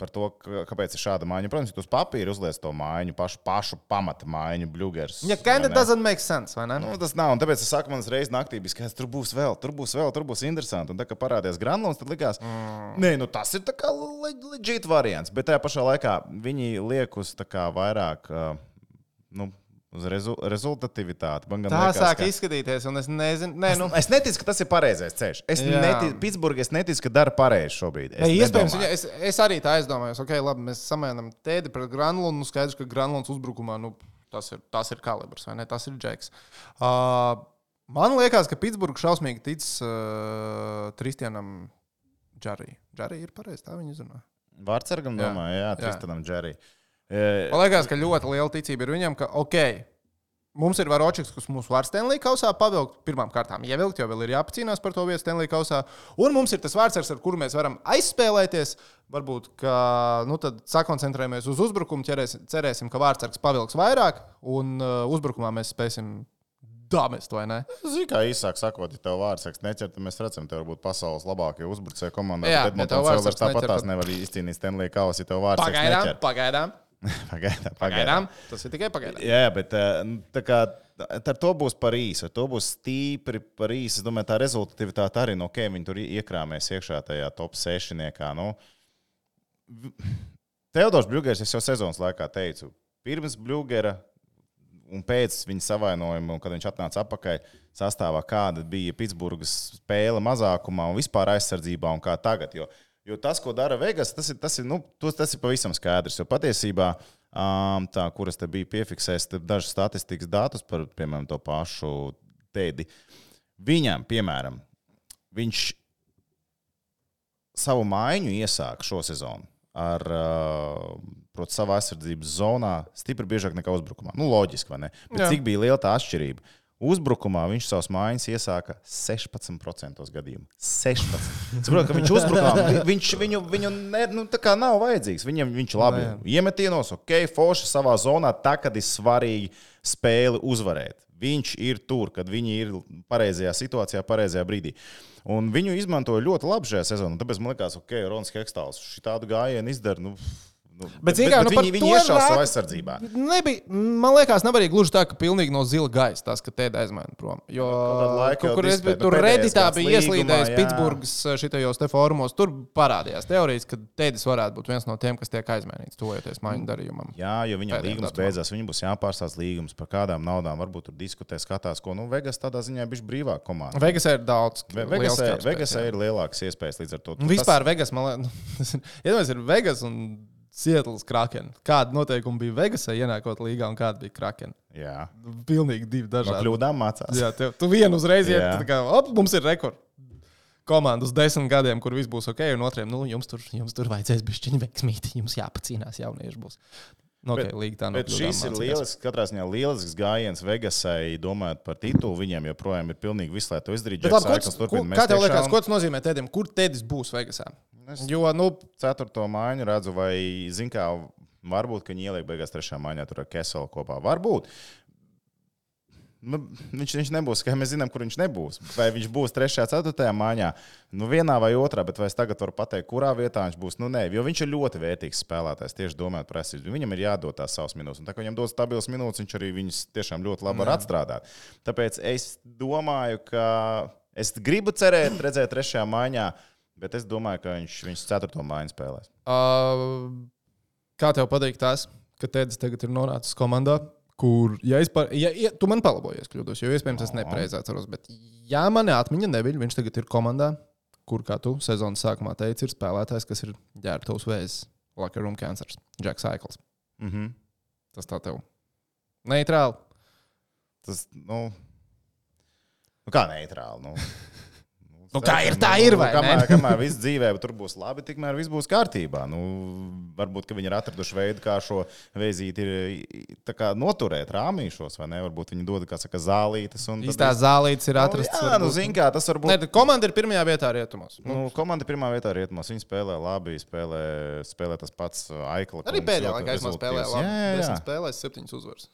Speaker 3: par to, kāpēc ir šāda maiņa. Protams, ja tu uz papīra uzliec to maiņu, pašu, pašu pamata maiņu, Bļūgers.
Speaker 1: Ja kind of doesn't make sense, vai ne?
Speaker 3: Nu, tas nav, un tāpēc es saku, man uzreiz naktī bija skaidrs, tur būs vēl, tur būs vēl, tur būs interesanti. Un tā kā parādījās Granlunds, tad likās, mm. nē, nu tas ir tā kā leģit variants. Bet tajā pašā laikā viņi liek uz tā kā vairāk, uh, nu, uz rezu, rezultatīvitāti. Man
Speaker 1: Tā
Speaker 3: liekas,
Speaker 1: sāk
Speaker 3: ka-
Speaker 1: izskatīties, un es nezinu, nē, nu.
Speaker 3: Es neticu, ka tas ir pareizais ceļš. Es neticu, Pitsburgā es neticu, ka dara pareizi šobrīd. Es
Speaker 1: Nē, iespējams, viņa, es, es arī tā aizdomājos. Okay, labi, mēs samēnam tēdi pret Granlundu. Nu, skaidrs, ka Granlunds uzbrukumā nu, tas, ir, tas ir kalibrs, vai ne? Tas ir džeks. Uh, man liekas, ka Pitsburgā šausmīgi tic uh, Tristianam Džarijam. Džarija ir pareizi, tā viņa izrunā.
Speaker 3: Vārtsargam domāju, jā,
Speaker 1: Jā.
Speaker 3: Tristanam Džerijam. E,
Speaker 1: Man liekas, ka ļoti liela ticība ir viņam, ka ok. Mums ir varočiks, kas mums var Stanley kausā pavilkt. Pirmām kārtām ievilkt, jo vēl ir jāpacīnās par to vietu Stanley kausā. Un mums ir tas vārdsargs, ar kuru mēs varam aizspēlēties. Varbūt, ka nu, tad sakoncentrējamies uz uzbrukumu, ķerēsim, cerēsim, ka vārdsargs pavilks vairāk, un uh, uzbrukumā mēs spēsim damest, vai ne?
Speaker 3: Zini, kā īsāk sakot, ja tev vārds saka, neķer, tad mēs redzam, tev varbūt pasaules labākie uzbrucēji komandā.
Speaker 1: Jā,
Speaker 3: bet
Speaker 1: ja tev vārds saka,
Speaker 3: tāpat tās nevar izcīnīt Stanley Kausu, ja tev vārds saka,
Speaker 1: Pagaidām,
Speaker 3: neķer.
Speaker 1: pagaidām.
Speaker 3: Pagaidām, pagaidām.
Speaker 1: Tas ir tikai pagaidām.
Speaker 3: Jā, bet eh, tā kā ar to būs par īsu, ar to būs stīpri par īsu. Es domāju, tā rezultatīvitāte arī, nu, ok, viņi tur iekrāmēs iekšā tajā top 6. Nu. Teodors Bļūgers, es jau sezonas laikā teicu, pirms Bļūgera un pēc viņa savainojuma, kad viņš atnāca atpakaļ sastāvā, kāda bija Pitsburgas spēle mazākumā un vispār aizsardzībā un kā tagad. Jo, jo tas, ko dara Vegas, tas ir, tas ir, nu, tas, tas ir pavisam skaidrs. Jo patiesībā Um, tā, kuras te bija piefiksējis, dažas statistikas datus par, piemēram, to pašu Tēdi. Viņam, piemēram, viņš savu maiņu iesāka šo sezonu ar uh, savā aizsardzības zonā stipri biežāk nekā uzbrukumā. Nu, loģiski, vai ne? Bet
Speaker 1: Jā.
Speaker 3: cik bija liela tā atšķirība? Uzbrukumā viņš savus mājiņas iesāka 16% gadījumu. 16. Saprotu, ka viņš uzbrukumā vi- viņš, viņu, viņu ne, nu, nav vajadzīgs. Viņam viņš labi
Speaker 1: Nē.
Speaker 3: iemetienos, ok, forši savā zonā, tā, kad ir svarīgi spēli uzvarēt. Viņš ir tur, kad viņi ir pareizajā situācijā, pareizajā brīdī. Un viņu izmantoja ļoti labi šajā sezonā. Tāpēc man liekas, ok, Rons Hekstāls šādu gājienu izdara. Nu, nu,
Speaker 1: Bet, zini kā, nu, par
Speaker 3: viņi,
Speaker 1: to
Speaker 3: viņi
Speaker 1: ir
Speaker 3: iešāva
Speaker 1: rāk-
Speaker 3: savā aizsardzībā.
Speaker 1: Nebija, man liekas, nav arī gluži tā, ka pilnīgi no zila gaisa tas, ka tēda aizmaina prom. Jo
Speaker 3: laiku
Speaker 1: kaut kur es biju, tur
Speaker 3: pēdējais
Speaker 1: redītā
Speaker 3: gads
Speaker 1: bija ieslīdējis. Pitsburgas šitajos te fórumos. Tur parādījās teorijas, ka tēdis varētu būt viens no tiem, kas tiek aizmainīts, tojoties maiņu darījumam.
Speaker 3: Jā, jo viņam līgums beidzās, viņam būs jāpārstāsta līgums par kādām naudām. Varbūt tur diskutē, skatās, ko. Nu, Vegas tādā ziņā bija brīvāka komanda.
Speaker 1: Vegasē ir daudz.
Speaker 3: Ve-
Speaker 1: liels
Speaker 3: Vegasē,
Speaker 1: skats
Speaker 3: Vegasē
Speaker 1: pēc, jā.
Speaker 3: ir lielākas iespējas līdz ar to.
Speaker 1: Vispār Vegas, man liekas, ir Vegas un Sietlas Kraken. Kāda noteikuma bija Vegasē ienākot līgā un kāda bija Kraken?
Speaker 3: Jā,
Speaker 1: Pilnīgi divi
Speaker 3: no
Speaker 1: dažādi.
Speaker 3: kļūdām mācās.
Speaker 1: Jā, tev, tu vienu uzreiz iet, kā, op, mums ir rekords. Komanda uz desmit gadiem, kur viss būs ok, un otriem, nu, jums tur, jums tur vajadzēs bišķiņu veiksmīt, jums jāpacīnās, jaunieši būs. Nu, okay,
Speaker 3: Bet-
Speaker 1: tā no
Speaker 3: Bet šis ir lielisks, katrā ziņā lielisks gājiens Vegasai, domājot par titulu. Viņiem joprojām ir pilnīgi viss, lai to izdarītu.
Speaker 1: Kā tev liekas, ko tas nozīmē tēdim? Kur tēdis būs Vegasā?
Speaker 3: Es-
Speaker 1: Jo, nu,
Speaker 3: ceturto maiņu redzu, vai, zin kā, varbūt, ka viņi ieliek beigās trešā maiņā tur ar Keselu kopā. Varbūt. Nu, viņš, viņš nebūs, kā mēs zinām, kur viņš nebūs. Vai viņš būs 3. un 4. maiņā, nu vienā vai otrā, bet vai es tagad varu pateikt, kurā vietā viņš būs? Nu, nē, jo viņš ir ļoti vērtīgs spēlētājs, tieši domājot par aizsardzību. Viņam ir jādod tās savas minūtes, un tā kā viņam dod stabilas minūtes, viņš arī viņas tiešām ļoti labi var atstrādāt. Tāpēc es domāju, ka es gribu cerēt, redzēt trešajā maiņā, bet es domāju, ka viņš, viņš 4. maiņu spēlēs.
Speaker 1: uh, kā tev patīk tas, ka tēdis tagad ir nonācis komandā? Kur, ja es par, ja, ja, tu man palabojies, kļūdos, jo iespējams es nepareizi atceros, bet, ja man atmiņa neviļ, viņš tagad ir komandā, kur, kā tu sezonas sākumā teici, ir spēlētājs, kas ir ģērbtavs vēzis, Locker Room Cancers, Jacks Aikls.
Speaker 3: Mm -hmm.
Speaker 1: Tas tā tev. Neitrāli.
Speaker 3: Tas, nu, nu kā neitrāli. Nu.
Speaker 1: Nu, kā ir, tā ir, vai ne?
Speaker 3: kamēr, kamēr viss dzīvē tur būs labi, tikmēr viss būs kārtībā. Nu, varbūt ka viņi ir atraduši veidu, kā šo vēzīti ir tā kā noturēt rāmīšos, vai ne? Varbūt viņi dod kā saka, zālītes.
Speaker 1: Īstā
Speaker 3: viss-
Speaker 1: zālītes ir
Speaker 3: Nu,
Speaker 1: atrastas.
Speaker 3: Jā, nu,
Speaker 1: varbūt.
Speaker 3: zin kā, tas varbūt.
Speaker 1: Tad komanda ir pirmajā vietā rietumos. Nu,
Speaker 3: Nu, komanda pirmā vietā ir rietumos. Viņi spēlē labi, spēlē, spēlē tas pats Aikla.
Speaker 1: arī pēdējā laikā spēlēja
Speaker 3: rezultātīvs.
Speaker 1: labi.
Speaker 3: Jā, jā, jā.
Speaker 1: Spēlēs, septiņas uzvaras.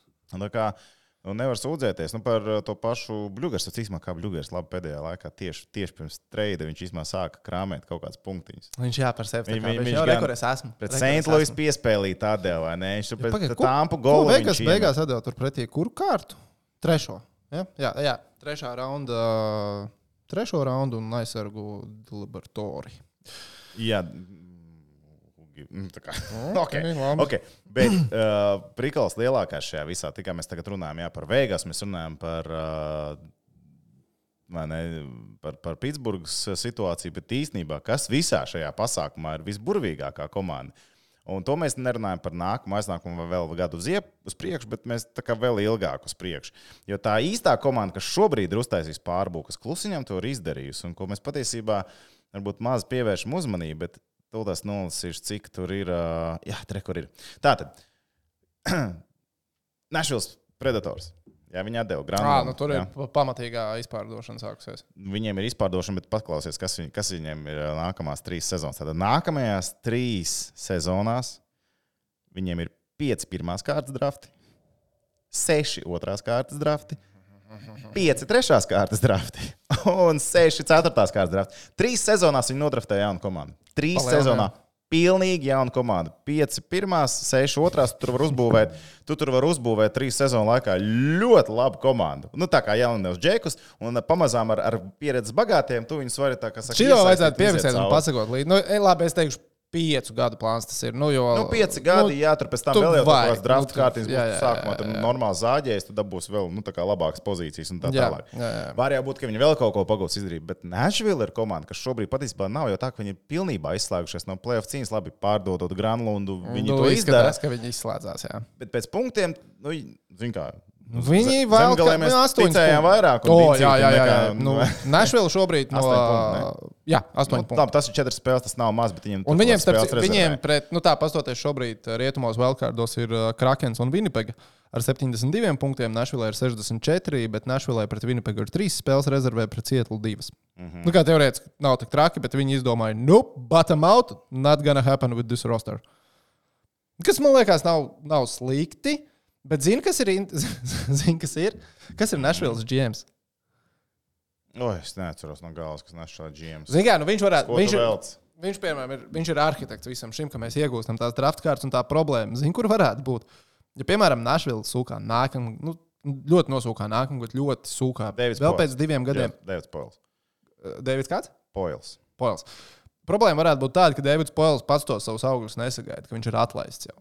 Speaker 3: Nu, nevar sūdzēties nu, par uh, to pašu Bluegrass. Tas īstenībā kā Bluegrass labi pēdējā laikā tieši, tieši pirms treida viņš īstenībā sāka krāpēt kaut kādas punktiņas.
Speaker 1: Viņš jā, par sevi.
Speaker 3: Viņ-
Speaker 1: Viņš,
Speaker 3: viņ-
Speaker 1: viņš
Speaker 3: viņš
Speaker 1: jau
Speaker 3: gan
Speaker 1: rekords esmu.
Speaker 3: Pret
Speaker 1: es esmu.
Speaker 3: piespēlīja tādēļ, vai ne? Viņš pēc
Speaker 1: Pagaid,
Speaker 3: tam.
Speaker 1: Vegas
Speaker 3: viņš
Speaker 1: beigās atdeva tur pretī kuru kārtu? Trešo. Ja? Jā, jā, trešā raunda. Trešo raundu un aizsargu Libertori.
Speaker 3: Jā, mm, tā kā. Okay.
Speaker 1: labi.
Speaker 3: Okay. Bet uh, prikals lielākais šajā visā, tikai mēs tagad runājam jā, par Vegas, mēs runājam par, uh, ne, par, par Pitsburgas situāciju, bet īstenībā, kas visā šajā pasākumā ir visburvīgākā komanda? Un to mēs nerunājam par nākamo aiznākumu vai vēl gadu uz, iep, uz priekšu, bet mēs tā kā vēl ilgāk uz priekšu. Jo tā īstā komanda, kas šobrīd ir uztaisījusi pārbūves, kas klusiņām to ir izdarījusi, un ko mēs patiesībā varbūt maz pievēršam uzmanību, bet tūlīt nolasīšu, cik tur ir. ā, Jā, tre, kur ir. Tātad, Nešvils Predators. Jā, viņi atdeva Grand
Speaker 1: Ah, nu, tur
Speaker 3: jā.
Speaker 1: ir pa- pamatīgā izpārdošana sākusies.
Speaker 3: Viņiem ir izpārdošana, bet paklausies, kas, viņ, kas viņiem ir nākamās trīs sezonas. Tātad nākamajās trīs sezonās viņiem ir pieci pirmās kārtas drafti, seši otrās kārtas drafti, pieci trešās kārtas drafti un seši ceturtās kārtas drafti. Trīs sezonās viņi nodraftēja jaunu komandu. Trīs
Speaker 1: Palielinājumi.
Speaker 3: sezonā. Pilnīgi jauna komanda. Pieci pirmās, seši otrās. Tu tur var uzbūvēt, tu tur var uzbūvēt trīs sezonu laikā ļoti labu komandu. Nu, tā kā jaunais džekus, un pamazām ar, ar pieredzi bagātiem, tu viņus vari tā kā saka.
Speaker 1: Šī jau vajadzētu piefiksēt un pasakot līdzi. Nu, ej, labi, es teikšu, piecu gadu plāns tas ir. Nu, jo,
Speaker 3: Nu, pieci gadi, jā, tur pēc tam
Speaker 1: tu
Speaker 3: vēl jau tādas drafta
Speaker 1: nu, jā,
Speaker 3: būs.
Speaker 1: jā,
Speaker 3: Sākumā
Speaker 1: jā,
Speaker 3: tur
Speaker 1: jā.
Speaker 3: normāli zāģēs, tad dabūs vēl nu, labākas pozīcijas un tā
Speaker 1: Jā,
Speaker 3: tālāk.
Speaker 1: jā, jā.
Speaker 3: Var jau būt, ka viņi vēl kaut ko pagūs izdarīt, bet Nashville ir komanda, kas šobrīd patiesībā nav jau tā, ka viņi ir pilnībā izslēgušies no playoff cīņas, labi pārdodot Granlundu. Viņi
Speaker 1: nu,
Speaker 3: to izdara.
Speaker 1: izskatās, ka viņi izslēdzās. Jā.
Speaker 3: Bet pēc punktiem, nu, zin kā.
Speaker 1: Nu, Viņi vēl
Speaker 3: zemgalē mēs ticējām vairāk. un
Speaker 1: O,
Speaker 3: bija
Speaker 1: jā, jā, jā. jā. Nu, Nashville šobrīd no.
Speaker 3: Astoņi punkti,
Speaker 1: Jā,
Speaker 3: Nu,
Speaker 1: astoņi punkti.
Speaker 3: tā, tas ir četras spēles, tas nav maz, bet viņiem
Speaker 1: Un viņiem, starp, viņiem pret, nu tā, pastoties šobrīd rietumos Velkārdos ir Krakens un Winnipega ar 72 punktiem. Nashville ir 64, bet Nashville pret Winnipegu ir 3 spēles rezervē pret Seattle 2. Mm. -hmm. Nu, kā teorētiski nav tik traki, bet viņi izdomāja, nu, bottom out, not gonna happen with this roster. Kas man liekas, nav, nav slikti, bet zini, kas ir, in- zini, kas ir? Kas ir Nashville's GMs?
Speaker 3: O, es neatceros no galvas, kas nes šādu GM.
Speaker 1: Zini, kā, nu viņš varētu.
Speaker 3: Ko
Speaker 1: Viņš ir? Viņš, piemēram, ir, viņš ir arhitekts visam šim, ka mēs iegūstam tās draft kārtas un tā problēma. Zini, kur varētu būt? Ja, piemēram, Nashville sūkā nākamā, nu, ļoti nosūkā nākamā, bet ļoti sūkā.
Speaker 3: Davids
Speaker 1: Vēl
Speaker 3: Poils.
Speaker 1: pēc diviem gadiem.
Speaker 3: Davids Poils.
Speaker 1: Davids kāds?
Speaker 3: Poils.
Speaker 1: Poils. Problēma varētu būt tāda, ka Davids Poils pats tos savus augļus nesagaida, ka viņš ir atlaists jau.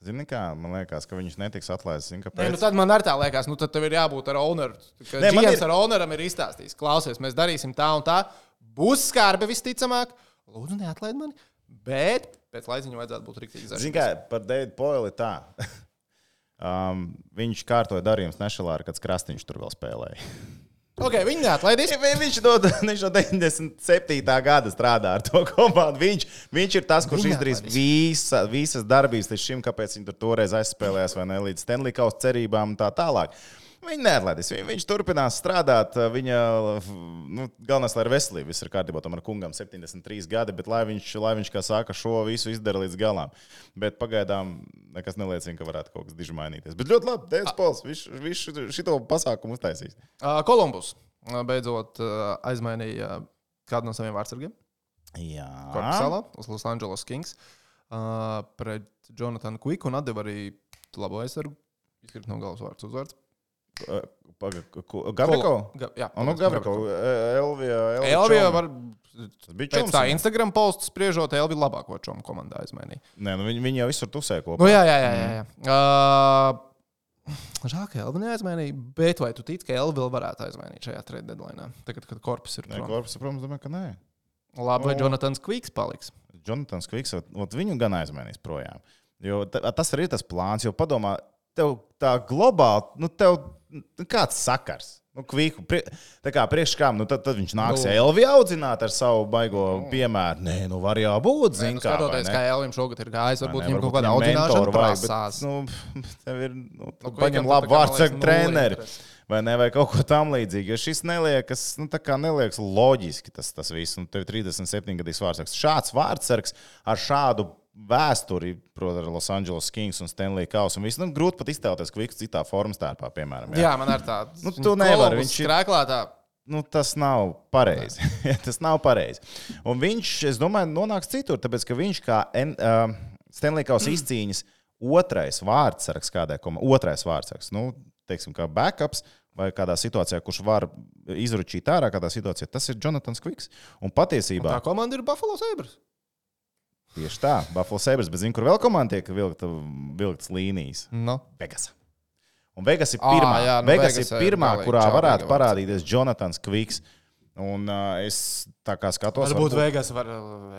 Speaker 3: Zini, kā man liekas, ka viņš netiks atlaists. Zini,
Speaker 1: Nē,
Speaker 3: kāpēc?
Speaker 1: nu tad man arī tā liekas, nu tad tev ir jābūt ar owneru.
Speaker 3: Nē,
Speaker 1: GMs
Speaker 3: ir-
Speaker 1: ar owneram ir izstāstījis, klausies, mēs darīsim tā un tā. Būs skarbi visticamāk. Lūdzu, neatlaid mani. Bet pēc laiciņa vajadzētu būt rīktīgi zaļam.
Speaker 3: Zini, kā par Davidu Poili tā. um, viņš kārtoja darījumus Nešalā, kad Krastīņš tur vēl spēlēja.
Speaker 1: Ok, viņi neatlaidīs.
Speaker 3: Vi- Viņš no, viņš no 97. gada strādā ar to komandu. Viņš, viņš ir tas, kurš
Speaker 1: Viņa
Speaker 3: izdarīs visa, visas darbības līdz šim, kāpēc viņi tur toreiz aizspēlējās vai ne līdz Stanley Kausa cerībām un tā tālāk. Viņi neatlaidīs. Viņš, viņš turpinās strādāt. Viņa nu, galvenais, lai ir veselība, viss ir kārtībā. Tomēr kungam 73 gadi, bet lai viņš, lai viņš kā saka, šo visu izdara līdz galam. Bet pagaidām nekas neliecina, ka varētu kaut kas diži mainīties. Bet ļoti labi, Dēls Pols, viņš, viņš šito pasākumu uztaisīs.
Speaker 1: Kolumbus beidzot aizmainīja kādu no saviem vārdsargiem.
Speaker 3: Jā,
Speaker 1: Korpusālā uz Los Angeles Kings pret Jonatanu Quiku un atdeva arī labo aizsargu. Izkrīt no galvas vārds uzvārds.
Speaker 3: Gavriko?
Speaker 1: Ga, jā,
Speaker 3: nu, Gavriko, Elvija.
Speaker 1: Elvija var.
Speaker 3: Tas bija čoms.
Speaker 1: tā Instagram posta spriežot, Elvija labāko čomu komandā aizmainīja.
Speaker 3: Nē, nu viņi, viņi jau visur tusē kopā.
Speaker 1: Nu, jā, jā, jā. jā, jā. Uh, Žēl, ka Elvija neaizmainīja, bet vai tu tici, ka Elvija vēl varētu aizmainīt šajā trade deadline? Tagad, kad korpus ir
Speaker 3: Nē. Korpus, protams, domāju, ka nē.
Speaker 1: Labi, vai. Jonatans Kviks paliks?
Speaker 3: Jonatans Kviks, viņu gan aizmainīs projām. Jo ta- tas arī ir tas plāns, jo padomā, tev tā globāli, nu, tev nu, kāds sakars. Nu, kviku, prie, tā kā priekš kam, nu, tad, tad viņš nāks
Speaker 1: Nu.
Speaker 3: nu. Elvi audzināt ar savu baigo piemēru. Nē, nu var jau būt,
Speaker 1: Nē,
Speaker 3: zin
Speaker 1: nu,
Speaker 3: kā.
Speaker 1: skatoties,
Speaker 3: ne?
Speaker 1: kā Elvijam šogad ir gājis, varbūt viņam kaut kāda audzināšana prasās.
Speaker 3: Bet, nu, tev ir, nu,
Speaker 1: Nu,
Speaker 3: nu, paņem labu vārdsargu
Speaker 1: liekas, nulle
Speaker 3: treneri.
Speaker 1: interesi.
Speaker 3: Vai ne, vai kaut ko tam līdzīgu. Jo šis neliekas, nu, tā kā neliekas loģiski tas, tas viss. Nu, tev ir 37 gadīgs vārdsargs. Šāds vārdsargs ar šādu vēsturi, protams, ar Los Angeles Kings un Stanley Kausu. Un viss, nu, grūti pat iztēloties, ka viņš citā formas tērpā, piemēram.
Speaker 1: Jā, man ir tāds.
Speaker 3: Nu, tu nevari, viņš ir-
Speaker 1: krāklātā.
Speaker 3: Nu, tas nav pareizi. tas nav pareizi. Un viņš, es domāju, nonāks citur, tāpēc ka viņš kā N- uh, Stanley Kausa izcīņas otrais vārdsargs kādai komandai, otrais vārdsargs, nu, teiksim, kā backups. Vai kādā situācijā, kurš var izručīt ārā, kādā situācijā, tas ir Jonatans Kviks. Un patiesībā
Speaker 1: Tā komanda ir Buffalo Sabres.
Speaker 3: Tieši tā, Buffalo Sabres, bet zinu, kur vēl komanda tiek vilkta, vilktas līnijas.
Speaker 1: No.
Speaker 3: Vegas. Un Vegas ir pirmā,
Speaker 1: jā, nu,
Speaker 3: Vegas
Speaker 1: Vegas
Speaker 3: ir
Speaker 1: ir
Speaker 3: pirmā
Speaker 1: galīgi
Speaker 3: kurā
Speaker 1: čābīga
Speaker 3: varētu
Speaker 1: vārds.
Speaker 3: parādīties Jonatans Kviks. Un uh, es tā kā skatos,
Speaker 1: Varbūt Vegas var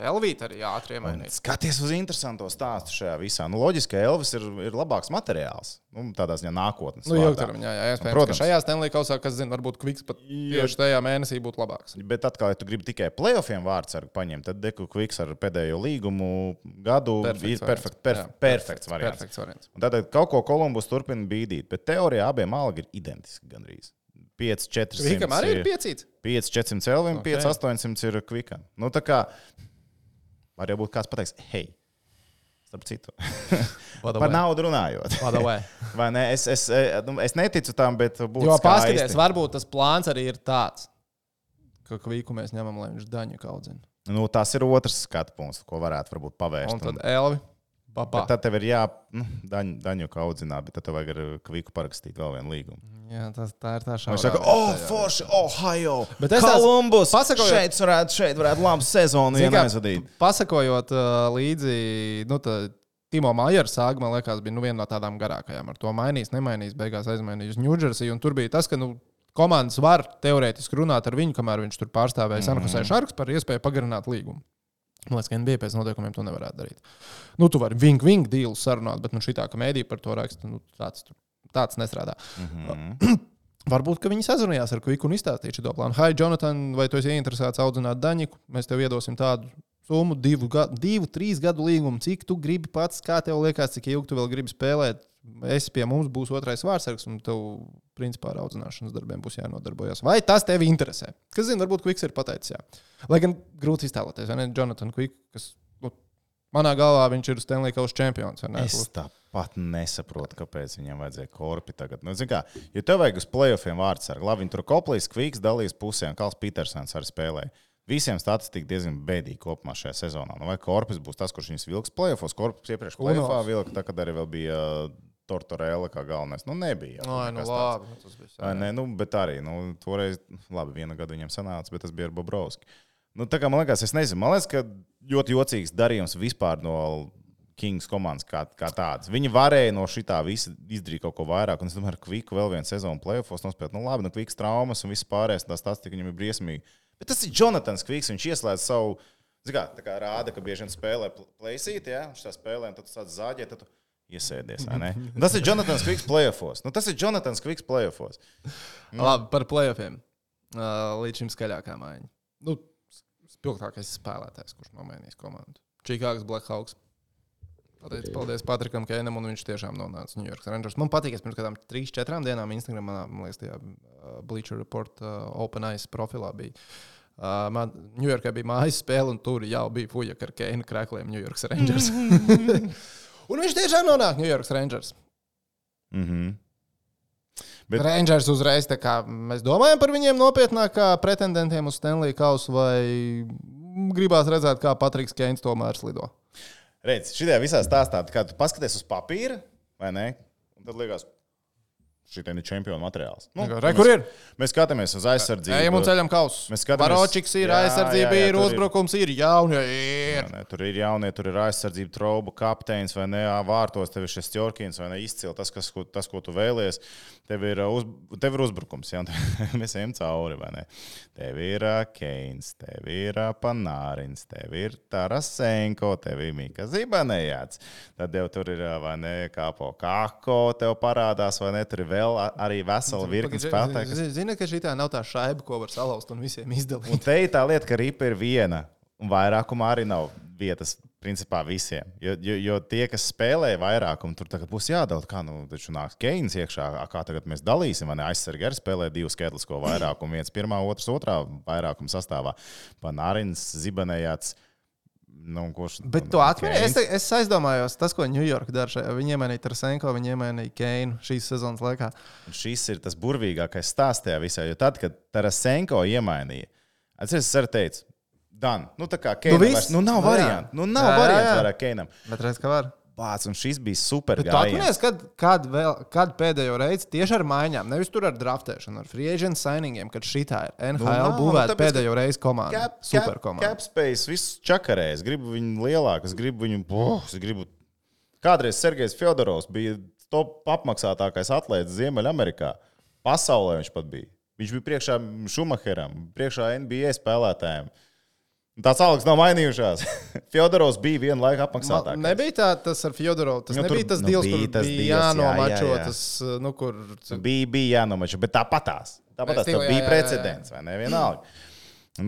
Speaker 1: Elvīt arī ātri iemainīt.
Speaker 3: Skaties uz interesantu stāstu šajā visā. Nu, loģiski, ka Elvis ir, ir labāks materiāls. Nu, tādā ziņā nākotnes.
Speaker 1: Nu, ilgtermiņā, jā, iespējams.
Speaker 3: Protams.
Speaker 1: Šajā Stanley kausā, kas zina, varbūt Kviks pat tieši tajā mēnesī būtu labāks.
Speaker 3: Bet atkal, ja tu gribi tikai playoffiem vārdsargu paņemt, tad Deku Kviks ar pēdējo līgumu gadu
Speaker 1: Perfekts
Speaker 3: ir
Speaker 1: variants.
Speaker 3: perfekt, perf,
Speaker 1: Jā,
Speaker 3: perfekts variants.
Speaker 1: Perfekts variants.
Speaker 3: Un Tātad kaut ko Kolumbus turpina bīdīt, bet teorijā abiem algi ir identiski gandrīz. 5, 4,
Speaker 1: Kvikam arī ir piecīts.
Speaker 3: 5, 400 Elvim,
Speaker 1: Ok.
Speaker 3: 5, 800 ir Kvikam. Nu, tā kā var jau būt kāds pateiks, hei, starp citu, par naudu runājot. Vai ne? Es, es, eh, nu, es neticu tam, bet būtu.
Speaker 1: Jo paskatieties, varbūt tas plāns arī ir tāds, ka Kviku mēs ņemam, lai viņš daņu kaudzina.
Speaker 3: Nu, tas ir otrs skatu punkts, ko varētu varbūt pavērst.
Speaker 1: Un tad Elvi. Papā.
Speaker 3: Tad tev ir jā, nu, daņu, daņu audzināt, bet tad tev vajag ar Kviku parakstīt vēl vienu līgumu.
Speaker 1: Jā, tas, tā ir tā šāda.
Speaker 3: Viņš saka, oh, forši, Ohio,
Speaker 1: Bet es
Speaker 3: Kolumbus.
Speaker 1: pasakojot-
Speaker 3: Šeit varētu, šeit varētu labu sezonu iesaistīt.
Speaker 1: Pasakojot uh, līdzi, nu, tā, Timo Maijera sāga, man liekas, bija nu, viena no tādām garākajām. Ar to mainīs, nemainīs, beigās aizmainīs uz Ņūdžersiju. Tur bija tas, ka nu, komandas var teorētiski runāt ar viņu, kamēr viņš tur pārstāvēja
Speaker 3: Mhm.
Speaker 1: Sankusē Šarks par iespēju pagarināt līgumu. Man liekas, ka NBA pēc noteikumiem to nevarētu darīt. Nu, tu vari ving dīlu sarunāt, bet nu, šī tā, ka mēdī par to raksta, nu, tāds, tāds nestrādā.
Speaker 3: Mhm.
Speaker 1: Varbūt, ka viņi sazvanījās ar Kviku un izstāstīja šo plānu. Hai, Jonathan, vai tu esi ieinteresēts audzināt Daņiku? Mēs tev iedosim tādu summu, divu, gadu, divu trīs gadu līgumu. Cik tu gribi pats, kā tev liekas, cik ilgi tu vēl gribi spēlēt? Es pie mums būs otrais vārdsargs, un tev, principā, ar audzināšanas darbiem būs jānodarbojas. Vai tas tevi interesē? Kas zina, varbūt Kviks ir pateicis, jā. Lai gan grūti iztēloties, vai ne? Jonathan Kvik, kas nu, manā galvā viņš ir Stanley Kausa čempions.
Speaker 3: Es tāpat nesaprotu, kāpēc viņam vajadzēja korpi tagad. Nu, kā, ja tev vajag uz playoffiem vārdsargu, labi, viņi tur koplīs, kviks, dalīs pusē, un Kals Petersons arī spēlēja. Visiem statistika diezgan bēdīga kopumā šajā sezonā. Nu, vai Korpus būs tas, kurš viņus vilks playoffs? Korpus iepriekš playoffā vilka, tā, kad arī vēl bija Tortorella kā galvenais. Nu, nebija. jau
Speaker 1: Ai, nu,
Speaker 3: tāds.
Speaker 1: labi, nu, tas bija
Speaker 3: Vai ne, nu, bet arī, nu, toreiz, labi, viena gada viņam sanāca, bet tas bija ar Bobrovski. Nu, tā kā man liekas, es nezinu, man liekas, ka ļoti jocīgs darījums vispār no Kings komandas kā, kā tādas. Viņi varēja no šī tā visa izdarīt kaut ko vairāk, un es domāju, ka Kviku vēl vienu sezonu playoffs nospēlēt. Nu, labi, nu, Kviks traumas un viss pārējais, tas tas tik viņam ir briesmīgi. Bet tas ir Jonatans Kviks, viņš ieslēdz savu. zini Kā, tā kā rāda, ka bieži vien spēlē plēsīt, ja viņš tā spēlē, un tad tu sāc zāģēt, tad tu iesēdies. vai ne? Un Tas ir Jonatans Kviks playoffs. Nu, tas ir Jonatans Kviks playoffs.
Speaker 1: Labi, par playoffiem. Uh, līdz šim skaļākā maiņa. Nu, spilgtākais spēlētājs, kurš nomainīs komandu. Čikāgas Blackhawks. Paldies, paldies Patrikam Kēnam, un viņš tiešām nonāca New York Rangers. Man patīk, es pirms kādām trīs, četrām dienām Instagramā, man liekas, tajā uh, Bleacher Report uh, Open Eyes profilā bija. Uh, man Ņujorkā bija mājas spēle, un tur jau bija fuja ar Keinu krēkliem New York Rangers. un viņš tiešām nonāk New York Rangers.
Speaker 3: Mm -hmm.
Speaker 1: Bet... Rangers uzreiz kā mēs domājam par viņiem nopietnāk kā pretendentiem uz Stanley Kausu, vai gribās redzēt, kā Patriks Keins tomēr slido.
Speaker 3: Redz, šajā visā stāstā, kā tu paskaties uz papīra, vai ne? Un tad liekas, šī ir čempionu materiāls. Nu,
Speaker 1: Re, kur ir?
Speaker 3: Mēs skatāmies uz aizsardzību.
Speaker 1: Ejam un ceļam kausus.
Speaker 3: Mēs skatāmies-
Speaker 1: Baročiks ir,
Speaker 3: Jā,
Speaker 1: aizsardzība
Speaker 3: jā, jā,
Speaker 1: ir, uzbrukums ir, jaunie ir.
Speaker 3: Jā, ne, tur ir jaunie, tur ir aizsardzība, trauba, kapteinis vai ne, vārtos. Tev ir šis ķorkins vai ne, izcili tas, kas, tas, ko tu vēlies. Tev ir, uh, uz, tev ir uzbrukums, un tev- mēs ejam cauri, vai ne? Tev ir uh, Keins, tev ir uh, Panārins, tev ir Tarasenko, tev ir Mika Zibanējāts. Tad tev tur ir, vai ne, kāpo kako, tev parādās, vai ne, tur ir vēl arī vesela virkni spēlētāju. kas-
Speaker 1: Zini, ka šī tā nav tā šaiba, ko var salauzt un visiem
Speaker 3: Un
Speaker 1: izdalīt.
Speaker 3: te ir tā lieta, ka ripa ir viena, un vairākumā arī nav vietas. Principā visiem. Jo, jo, jo tie, kas spēlē vairākumu, tur tagad būs jādala. Kā nu, taču nāks Keins iekšā, kā tagad mēs dalīsim. vai ne? Aizsargi arī spēlē divus skaitlisko vairākumu. Viens pirmā, otrs otrā vairākuma sastāvā. Panārins, Zibanējāts. Nu, kurš,
Speaker 1: Bet tu atceries, es, es aizdomājos, tas, ko Ņujorka dara. Viņi iemainīja Trasenko, viņi iemainīja Keinu šīs sezonas laikā.
Speaker 3: Un šis ir tas burvīgākais stāsts tajā visā. Jo tad, kad Tarasenko iemainīja, atceries, es arī teicu, Dan, nu tā kā Keinam,
Speaker 1: viss?
Speaker 3: vairs, nu nav
Speaker 1: Nu jā.
Speaker 3: variantu. Nu nav
Speaker 1: Jā, jā,
Speaker 3: variantu
Speaker 1: jā.
Speaker 3: vairāk Keinam.
Speaker 1: Bet redz, ka var.
Speaker 3: Bāc, un šis bija super.
Speaker 1: Tu atceries, kad, kad, vēl, kad pēdējo reizi tieši ar maiņām, nevis tur ar draftēšanu, ar free agent signingiem, kad šī ir NHL
Speaker 3: Nu,
Speaker 1: nu,
Speaker 3: nav,
Speaker 1: būvēta
Speaker 3: nu,
Speaker 1: pēdējo reizi komanda.
Speaker 3: Cap,
Speaker 1: Super komanda.
Speaker 3: cap space, viss čakarē. Es gribu viņu lielāku, es gribu viņu. Oh, es gribu... Kādreiz Sergejs Fjodorovs bija top apmaksātākais atlētājs Ziemeļamerikā. Pasaulē viņš pat bija. Viņš bija priekšā Šumacheram, priekšā NBA spēlētājiem. Un Tās algas nav mainījušās. Fjodorovs bija vienu laiku
Speaker 1: Man
Speaker 3: apmaksātākais.
Speaker 1: nebija tā, tas ar Fjodorovu. Tas
Speaker 3: Nu,
Speaker 1: nu,
Speaker 3: tur-
Speaker 1: nebija tas
Speaker 3: nu,
Speaker 1: deals,
Speaker 3: bija
Speaker 1: kur
Speaker 3: tas
Speaker 1: bija
Speaker 3: deals, jā,
Speaker 1: jānomačo.
Speaker 3: jā, jā.
Speaker 1: Tas, nu, kur,
Speaker 3: Bija, bija jānomačo, bet tāpatās. Tāpatās tā
Speaker 1: jā,
Speaker 3: bija
Speaker 1: jā, jā, jā.
Speaker 3: precedents, vai ne? Vienalga.